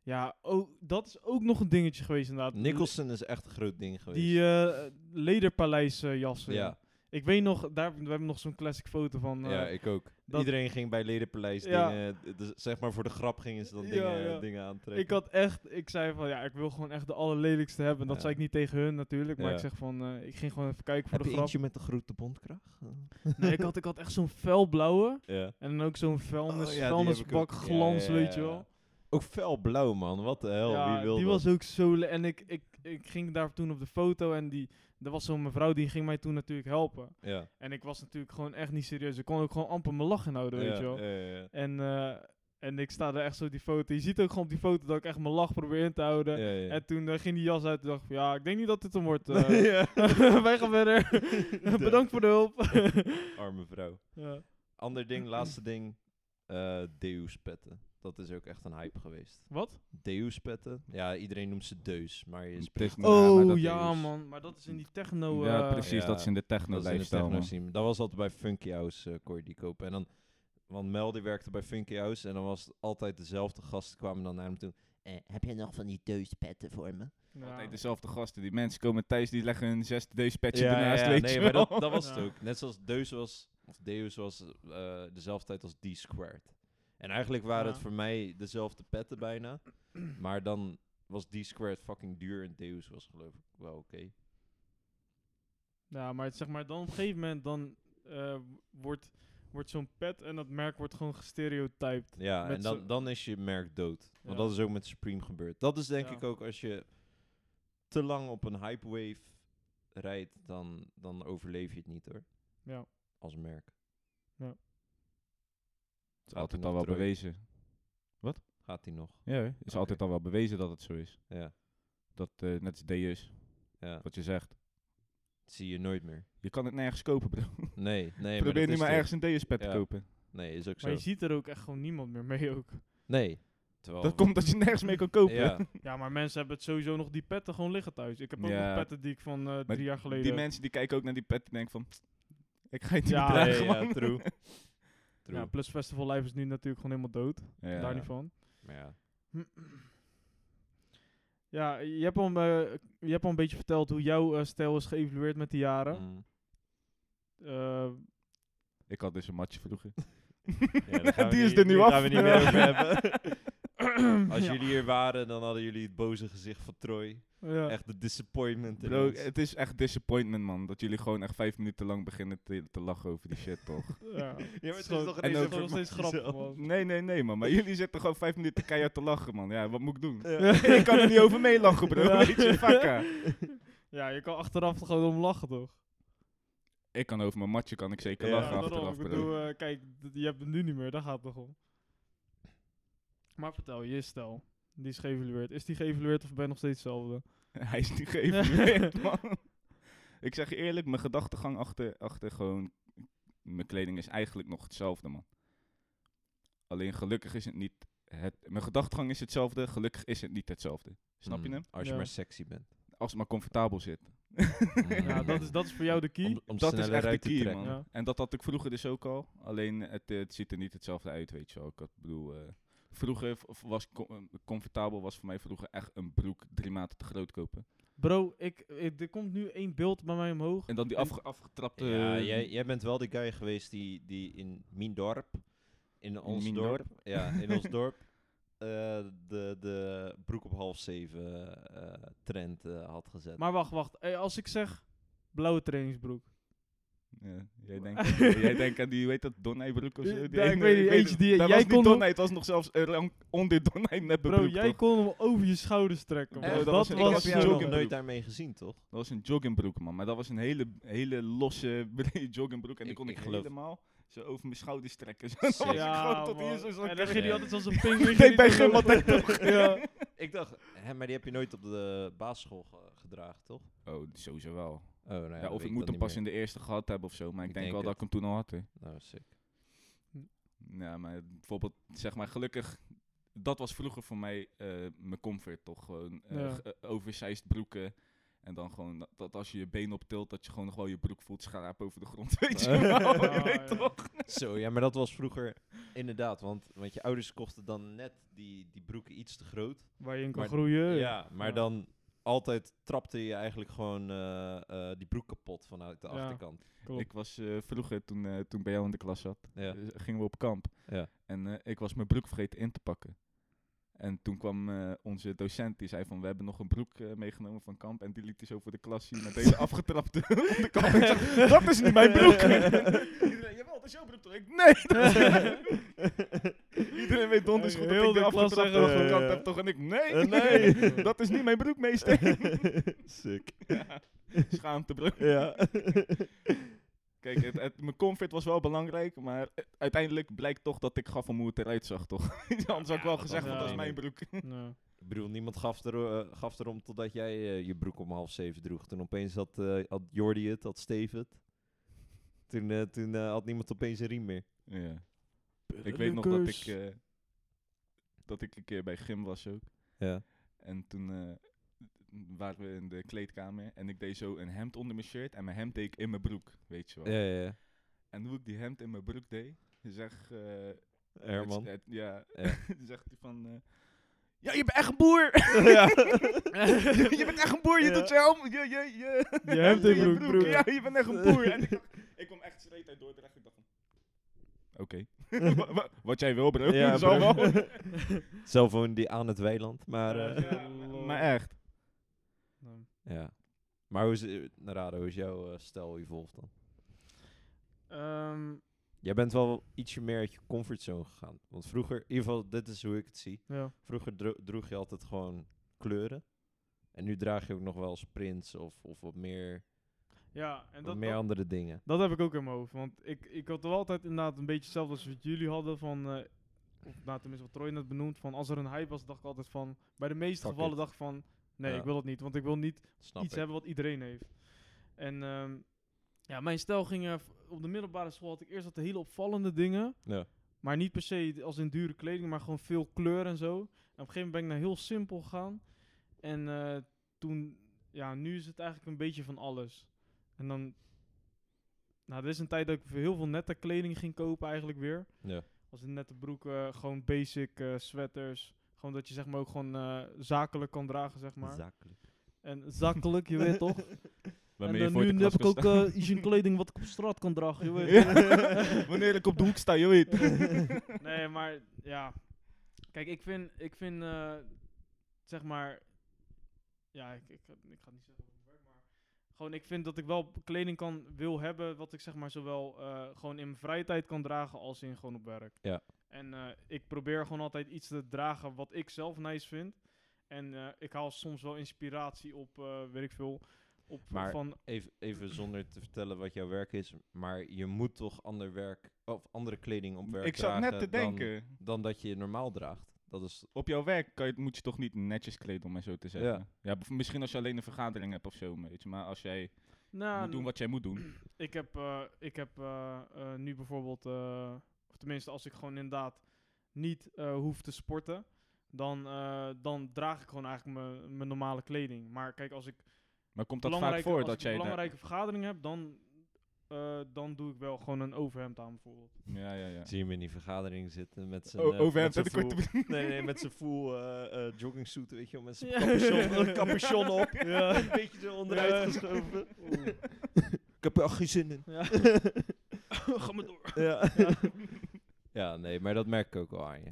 Ja, ook, dat is ook nog een dingetje geweest inderdaad. Nicholson is echt een groot ding geweest. Die eh lederpaleis jassen. ja, Ik weet nog, daar, we hebben nog zo'n classic foto van. eh, ja, ik ook. dat- Iedereen ging bij Ledenpaleis Ja. dingen, dus zeg maar voor de grap gingen ze dan Ja, dingen, ja. dingen aantrekken. ik had echt, ik zei van ja, ik wil gewoon echt de allerlelijkste hebben. Dat Ja. zei ik niet tegen hun natuurlijk, maar Ja. ik zeg van, eh, ik ging gewoon even kijken voor Heb de je grap. eentje met de grote bondkracht? Nee, ik had, ik had echt zo'n felblauwe ja. en dan ook zo'n vuilnis, Oh, vuilnisbak heb ook. glans, Ja, ja, weet je wel. Ook felblauw, man. Wat de hel, ja, wie wil die dat? was ook zo... En ik, ik, ik ging daar toen op de foto en die... Er was zo'n mevrouw die ging mij toen natuurlijk helpen. Ja. En ik was natuurlijk gewoon echt niet serieus. Ik kon ook gewoon amper mijn lach inhouden, weet je wel. ja, ja, ja. En, eh, en ik sta daar echt zo die foto. Je ziet ook gewoon op die foto dat ik echt mijn lach probeer in te houden. Ja, ja. En toen eh, ging die jas uit en dacht ik van, ja, ik denk niet dat dit hem wordt. eh. Wij gaan verder. Bedankt voor de hulp. Arme vrouw. ja. Ander ding, laatste ding. eh Deus petten. Dat is ook echt een hype geweest. Wat? Deus petten. Ja, iedereen noemt ze Deus, maar je Het spreekt Ja, Oh dat ja, man. Maar dat is in die techno... ja, eh, precies. ja, dat is in de Dat is in de techno-lifestyle, man. techno-scene. Dat was altijd bij Funky House, eh kon je die kopen. En dan, want Mel die werkte bij Funky House en dan was het altijd dezelfde gasten kwamen dan naar hem toe. Eh, heb je nog van die deuspetten voor me? ja. Altijd dezelfde gasten. Die mensen komen thuis, die leggen hun zesde deze-petje ja, ernaast, ja, weet nee, je maar wel. dat, dat was het ook. Net zoals Deus was, of Deus was eh, dezelfde tijd als D-squared. En eigenlijk waren Ja. het voor mij dezelfde petten bijna. maar dan was D-squared fucking duur en Deus was geloof ik wel oké. Ja, maar het, zeg maar, dan op een gegeven moment dan eh, wordt, wordt zo'n pet en dat merk wordt gewoon gestereotyped. Ja, en dan, dan is je merk dood. Want Ja. dat is ook met Supreme gebeurd. Dat is denk Ja. ik ook als je te lang op een hype wave rijdt, dan, dan overleef je het niet hoor. Ja. Als merk. Het is altijd al wel terug? bewezen. Gaat hij nog? Ja, het is altijd al wel bewezen dat het zo is. Ja. Dat eh, net als Deus, ja. wat je zegt. Zie je nooit meer. Je kan het nergens kopen, bro. Nee, nee. Probeer dat nu is maar ergens een Deus-pet te Ja. kopen. Nee, is ook zo. Maar je ziet er ook echt gewoon niemand meer mee ook. Nee. terwijl... Dat komt dat je nergens mee kan kopen. Ja, Ja, maar mensen hebben het sowieso nog die petten gewoon liggen thuis. Ik heb ook Ja. nog petten die ik van eh, drie jaar geleden Die mensen die kijken ook naar die pet en denken van... Ik ga je niet Ja, dragen, ja, true. true. Ja, plus Festival Life is nu natuurlijk gewoon helemaal dood. Ja. Daar niet van. Maar ja. Ja, je hebt, al, eh, je hebt al een beetje verteld hoe jouw eh, stijl is geëvalueerd met de jaren. Mm. Eh, Ik had dus een matje vroeger. Ja, Die is er nu af. gaan we niet meer over hebben. Als ja. jullie hier waren, dan hadden jullie het boze gezicht van Troy. Ja. Echt de disappointment. in Bro, het is echt disappointment, man. Dat jullie gewoon echt vijf minuten lang beginnen te, te lachen over die shit, toch? Ja, Ja, maar het is gewoon- toch ineens nog steeds grappig, man. Nee, nee, nee, man. Maar jullie zitten gewoon vijf minuten keihard te lachen, man. Ja, wat moet ik doen? Ja. ik kan er niet over meelachen, bro. Ja. Weet je, ja, je kan achteraf er gewoon om lachen, toch? Ik kan over mijn matje kan ik zeker Ja, lachen daarom. achteraf, Ik bro. bedoel, eh, kijk, je hebt het nu niet meer, daar gaat het toch om. Maar vertel, je stijl. Die is geëvalueerd. Is die geëvalueerd of ben je nog steeds hetzelfde? Hij is niet geëvalueerd, man. Ik zeg je eerlijk, mijn gedachtegang achter, achter gewoon mijn kleding is eigenlijk nog hetzelfde, man. Alleen gelukkig is het niet het... Mijn gedachtegang is hetzelfde, gelukkig is het niet hetzelfde. Snap je Mm, hem? Als je Ja. maar sexy bent. Als het maar comfortabel zit. ja, dat is, dat is voor jou de key. Om, om dat is echt de key, man. Ja. En dat had ik vroeger dus ook al. Alleen het, het ziet er niet hetzelfde uit, weet je wel. Ik had, bedoel, eh, vroeger was eh, comfortabel was voor mij vroeger echt een broek drie maten te groot kopen. Bro, ik, ik- er komt nu één beeld bij mij omhoog. En dan die En- afge- afgetrapte... Ja, jij, jij bent wel die guy geweest die, die in mijn dorp, in ons dorp, dorp? ja, in ons dorp, eh, de, de broek op half zeven eh, trend eh, had gezet. Maar wacht, wacht. Eh, als ik zeg blauwe trainingsbroek. Ja, jij, denkt, jij denkt aan die, heet dat, Donnay-broek of zo? Ja, Die ik weet niet, eentje die- Dat jij was kon niet het was nog zelfs een rang onder Donnay neppe Bro, broek, jij toch? kon hem over je schouders trekken. Bro, dat dat was een- ik was... heb jou nog joggingbroek. nooit daarmee gezien, toch? Dat was een joggingbroek, man. Maar dat was een hele, hele losse joggingbroek. En die Ik- kon ik, ik geloof- helemaal zo over mijn schouders trekken. Zo, dat was ik Ja, gewoon tot hier zo zo En dan ging hij altijd zoals een ping. Ik bij altijd toch? ja. Ik dacht, hè, maar die heb je nooit op de basisschool ge- gedragen, toch? Oh, sowieso wel. Oh, nou ja, of ik moet hem pas in de eerste gehad hebben of zo. Maar ik, Ik denk, denk wel dat ik hem toen al had. hè. Nou, sick. Ja, maar bijvoorbeeld, zeg maar, gelukkig... Dat was vroeger voor mij eh, mijn comfort, toch? Gewoon eh, eh, oversized broeken. En dan gewoon dat, dat als je je been optilt, dat je gewoon nog wel je broek voelt schraap over de grond. Weet je wel? Ja, je weet ja. toch? Zo, ja, maar dat was vroeger inderdaad, want, want je ouders kochten dan net die, die broeken iets te groot. Waar je in kan Maar- groeien. Ja, maar Ja. dan altijd trapte je eigenlijk gewoon eh, eh, die broek kapot vanuit de Ja. achterkant. Klopt. Ik was eh, vroeger, toen, eh, toen ik bij jou in de klas zat, Ja. gingen we op kamp. Ja. En eh, ik was mijn broek vergeten in te pakken. En toen kwam eh, onze docent, die zei van, we hebben nog een broek eh, meegenomen van kamp. En die liet hij zo voor de klas zien met deze afgetrapte onderkant. Ik zeg, dat is niet mijn broek! Iedereen, jawel, dat is jouw broek toch? Ik, nee! dat is- Iedereen weet donders goed dat Heel ik de de afgetrapte zeggen, onderkant eh, heb toch? En ik, nee! Eh, nee. dat is niet mijn broek, meester! Sick. ja, schaamte, bro. Ja. Kijk, het, het- mijn comfort was wel belangrijk, maar uiteindelijk blijkt toch dat ik gaf om hoe het eruit zag, toch? Anders had ik wel gezegd, van dat is mijn broek. Ik bedoel, niemand gaf, er, eh, gaf erom totdat jij eh, je broek om half zeven droeg. Toen opeens had, eh had Jordi het, had Steve het. Toen, eh, toen had niemand opeens een riem meer. Ja. Ik weet nog dat ik, eh, dat ik een keer bij gym was ook. Ja. En toen eh, waren we in de kleedkamer en ik deed zo een hemd onder mijn shirt en mijn hemd deed ik in mijn broek, weet je wel. Ja, ja, ja. En hoe ik die hemd in mijn broek deed, zeg... eh, Herman. het- ja, Ja. zegt hij van... eh, ja, je bent echt een boer! ja. je bent echt een boer, je Ja. doet je helm, je, je, je, Je hemd in je broek, broer. Ja, je bent echt een boer. En ik, dacht- ik kwam echt streed uit Dordrecht. Ik dacht van, oké. Wa- wa- Wat jij wil, bro. Ja, bro. wel. Zelf die aan het weiland, maar... Eh. Ja, maar echt. Nou, ja. Maar hoe is, eh, Narada, hoe is jouw eh, stijl evolved dan? ehm, Jij bent wel ietsje meer uit je comfortzone gegaan. Want vroeger, in ieder geval, dit is hoe ik het zie. ja. Vroeger dro- droeg je altijd gewoon kleuren. En nu draag je ook nog wel eens prints of, of wat meer, ja, en wat dat, meer dat, andere dingen. dat heb ik ook in mijn hoofd. Want ik, ik had wel altijd inderdaad een beetje hetzelfde als wat jullie hadden. Van, eh, of nou, tenminste wat Troy net benoemd. Van als er een hype was, dacht ik altijd van... Bij de meeste Fuck gevallen it. dacht ik van... Nee, Ja. ik wil het niet. Want ik wil niet Snap iets ik. hebben wat iedereen heeft. En ehm, ja, mijn stijl ging... eh, op de middelbare school had ik eerst wat hele opvallende dingen. Ja. Maar niet per se als in dure kleding, maar gewoon veel kleur en zo. En op een gegeven moment ben ik naar heel simpel gegaan. En eh, toen, ja, nu is het eigenlijk een beetje van alles. En dan, nou, er is een tijd dat ik heel veel nette kleding ging kopen eigenlijk weer. Ja. Als in nette broeken, gewoon basic eh, sweaters. Gewoon dat je zeg maar ook gewoon eh, zakelijk kan dragen, zeg maar. Zakelijk. en zakelijk, je weet toch? Waarmee en dan nu heb ik ook eh, iets in kleding wat ik op straat kan dragen, je weet. Ja. Wanneer ik op de hoek sta, je weet. nee, maar ja. Kijk, ik vind, ik vind eh, zeg maar, ja, ik, ik, ik ga het niet zeggen over mijn werk, maar gewoon, ik vind dat ik wel kleding kan, wil hebben, wat ik zeg maar zowel eh, gewoon in mijn vrije tijd kan dragen als in gewoon op werk. Ja. En eh, ik probeer gewoon altijd iets te dragen wat ik zelf nice vind. En eh, ik haal soms wel inspiratie op, eh, weet ik veel, op Maar van Even, even zonder te vertellen wat jouw werk is, maar je moet toch ander werk, of andere kleding op werk Ik zat net te dragen dan- denken. Dan, dat je normaal draagt. Dat is, Op jouw werk kan je, moet je toch niet netjes kleden, om maar zo te zeggen. Ja. Ja. misschien als je alleen een vergadering hebt of zo, weet je. Maar als jij nou, moet doen wat jij moet doen. Ik heb, eh, ik heb eh, eh, nu bijvoorbeeld, eh, of tenminste als ik gewoon inderdaad niet eh, hoef te sporten, dan, eh, dan draag ik gewoon eigenlijk mijn- mijn normale kleding. Maar kijk, als ik, Maar komt dat vaak voor als dat ik jij... een belangrijke vergadering heb, dan, eh, dan doe ik wel gewoon een overhemd aan bijvoorbeeld. Ja, ja, ja. zie je hem in die vergadering zitten met zijn... Overhemd, met zijn full- Nee, nee, met zijn full eh, eh, joggingsuit, weet je wel, met zijn Ja. capuchon, capuchon op. Ja. Een beetje zo onderuit Ja. geschoven. Oeh. Ik heb er echt geen zin in. Ja. Ga maar door. Ja. Ja, nee, maar dat merk ik ook wel aan je.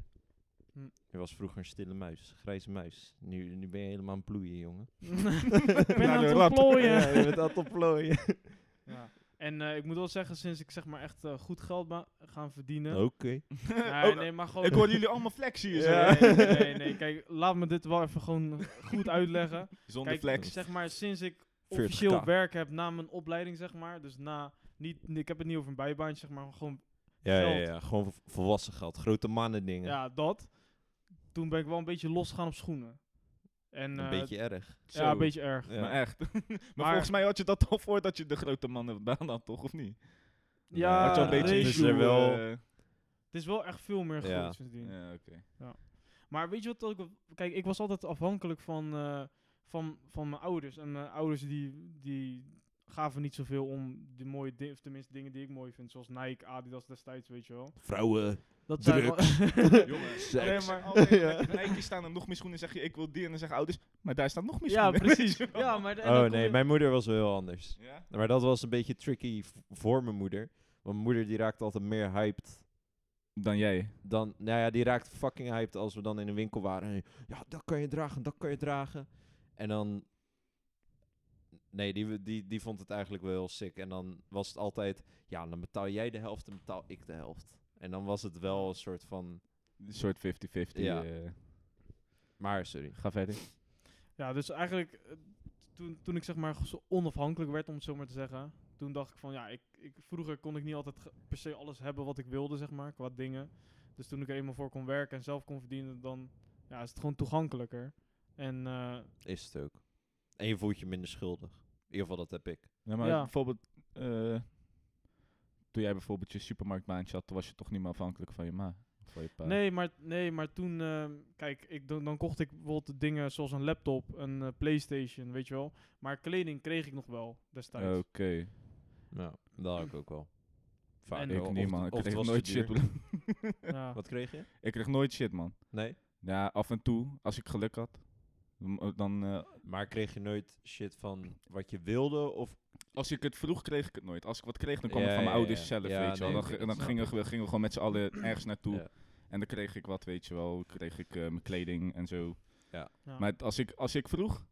Hm. Je was vroeger een stille muis, grijze muis. Nu, nu ben je helemaal aan het ploeien, jongen. ik ben aan het. Ja, je bent aan het opplooien. Ja. En eh, ik moet wel zeggen, sinds ik zeg maar echt eh, goed geld gaan verdienen. Oké. Nee, Oh, nee, maar gewoon... Ik hoor jullie allemaal zo. Ja. Nee, nee, nee, nee. Kijk, laat me dit wel even gewoon goed uitleggen. Zonder Kijk, flex. zeg maar, sinds ik 40k. officieel werk heb na mijn opleiding, zeg maar. Dus na, niet, ik heb het niet over een bijbaantje, zeg maar, gewoon, Ja, ja, Geld. ja, gewoon volwassen geld. Grote mannen dingen. ja, dat. Toen ben ik wel een beetje losgegaan op schoenen. En, een eh, beetje erg. Ja, een beetje erg. Ja. Maar echt. maar, Maar- volgens mij had je dat al voordat je de grote mannen baan had, toch? Of niet? Ja, had je een beetje Dus er wel... eh, Het is wel echt veel meer Ja. groot sindsdien. ja, oké. Maar weet je wat ook... Kijk, ik was altijd afhankelijk van, eh, van, van mijn ouders. En mijn ouders die, die gaven niet zoveel om de mooie dingen, of tenminste dingen die ik mooi vind. Zoals Nike, Adidas destijds, weet je wel. Vrouwen. Dat Drugs. Jongen, Seks. alleen maar Ja. Nike staan er nog meer schoenen, zeg je ik wil die en dan zeggen ouders, maar daar staan nog meer ja, schoenen. precies. je wel. Ja, maar en Oh nee, je- mijn moeder was wel heel anders. Ja? Maar dat was een beetje tricky voor mijn moeder. Want mijn moeder die raakte altijd meer hyped Dan jij. dan... Nou ja, die raakte fucking hyped als we dan in een winkel waren. En, ja, dat kan je dragen, dat kan je dragen. En dan... Nee, die, die, die vond het eigenlijk wel heel sick. En dan was het altijd... Ja, dan betaal jij de helft en betaal ik de helft. En dan was het wel een soort van... Een soort 50-50. Ja. eh. Maar, sorry. ga verder. Ja, dus eigenlijk eh, toen, toen ik zeg maar zo onafhankelijk werd, om het zo maar te zeggen. Toen dacht ik van ja, ik, ik, vroeger kon ik niet altijd per se alles hebben wat ik wilde, zeg maar, qua dingen. Dus toen ik er eenmaal voor kon werken en zelf kon verdienen, dan ja, is het gewoon toegankelijker. En eh, Is het ook. En je voelt je minder schuldig. In ieder geval, dat heb ik. Ja, maar Ja. bijvoorbeeld, eh, toen jij bijvoorbeeld je supermarktbaantje had, toen was je toch niet meer afhankelijk van je ma. of Van je pa. nee, maar, nee, maar toen, ehm, kijk, ik, dan, dan kocht ik bijvoorbeeld dingen zoals een laptop, een eh, Playstation, weet je wel. Maar kleding kreeg ik nog wel destijds. Oké. Nou, dat had ik ook wel. Vaak En- wel. Ik Of niet, het- man. Ik of het kreeg was te nooit shit. duur. Ja. Wat kreeg je? ik kreeg nooit shit, man. Nee? Ja, af en toe, als ik geluk had. M- Dan, eh, Maar kreeg je nooit shit van wat je wilde? Of als ik het vroeg, kreeg ik het nooit. Als ik wat kreeg, dan kwam het van mijn ja, ouders ja. zelf, Ja, weet je wel. Dan, dan gingen, we, gingen we gewoon met z'n allen ergens naartoe. Ja. En dan kreeg ik wat, weet je wel. Kreeg ik eh, mijn kleding en zo. Ja. Maar het- als ik, als ik vroeg...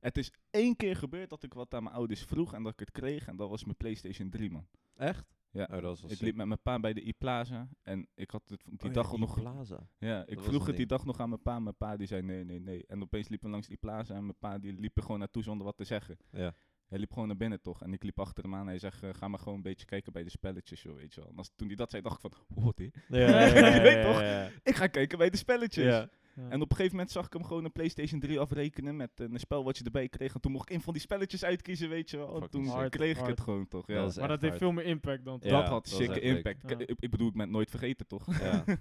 Het is één keer gebeurd dat ik wat aan mijn ouders vroeg en dat ik het kreeg. En dat was mijn PlayStation 3, man. Echt? Ja. Oh, dat was wel ik liep met mijn pa bij de E-Plaza. En ik had het die Oh ja, dag nog... Plaza. Ja, ik Dat vroeg het die dag nog aan mijn pa. Mijn pa die zei nee, nee, nee. En opeens liepen we langs die plaza en mijn pa die liep er gewoon naartoe zonder wat te zeggen. Ja. Hij liep gewoon naar binnen toch. En ik liep achter hem aan en hij zegt, eh, ga maar gewoon een beetje kijken bij de spelletjes, joh, weet je wel. En als, toen hij dat zei, dacht ik van, wat dit? Ja, Je weet toch? Ik ga kijken bij de spelletjes. En op een gegeven moment zag ik hem gewoon een PlayStation 3 afrekenen met een spel wat je erbij kreeg. En toen mocht ik een van die spelletjes uitkiezen, weet je wel. Toen kreeg ik Hard. het gewoon toch. Ja. Dat maar dat heeft veel meer impact dan. Ja, dat had zeker impact. Ja. Ik, ik bedoel, ik ben het nooit vergeten toch? Ja.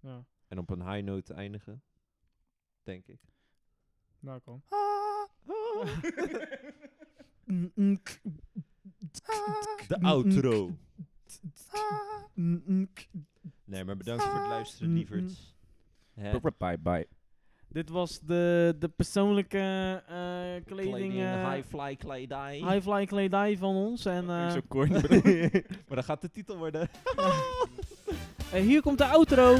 Ja, En op een high note te eindigen, denk ik. nou kom. De outro. Nee, maar bedankt voor het luisteren, lieverds. Hè? Bye bye. Dit was de, de persoonlijke eh, kleding, eh, high-fly kledij. high-fly kledij van ons. En eh, Zo corny. maar dat gaat de titel worden. eh, hier komt de outro.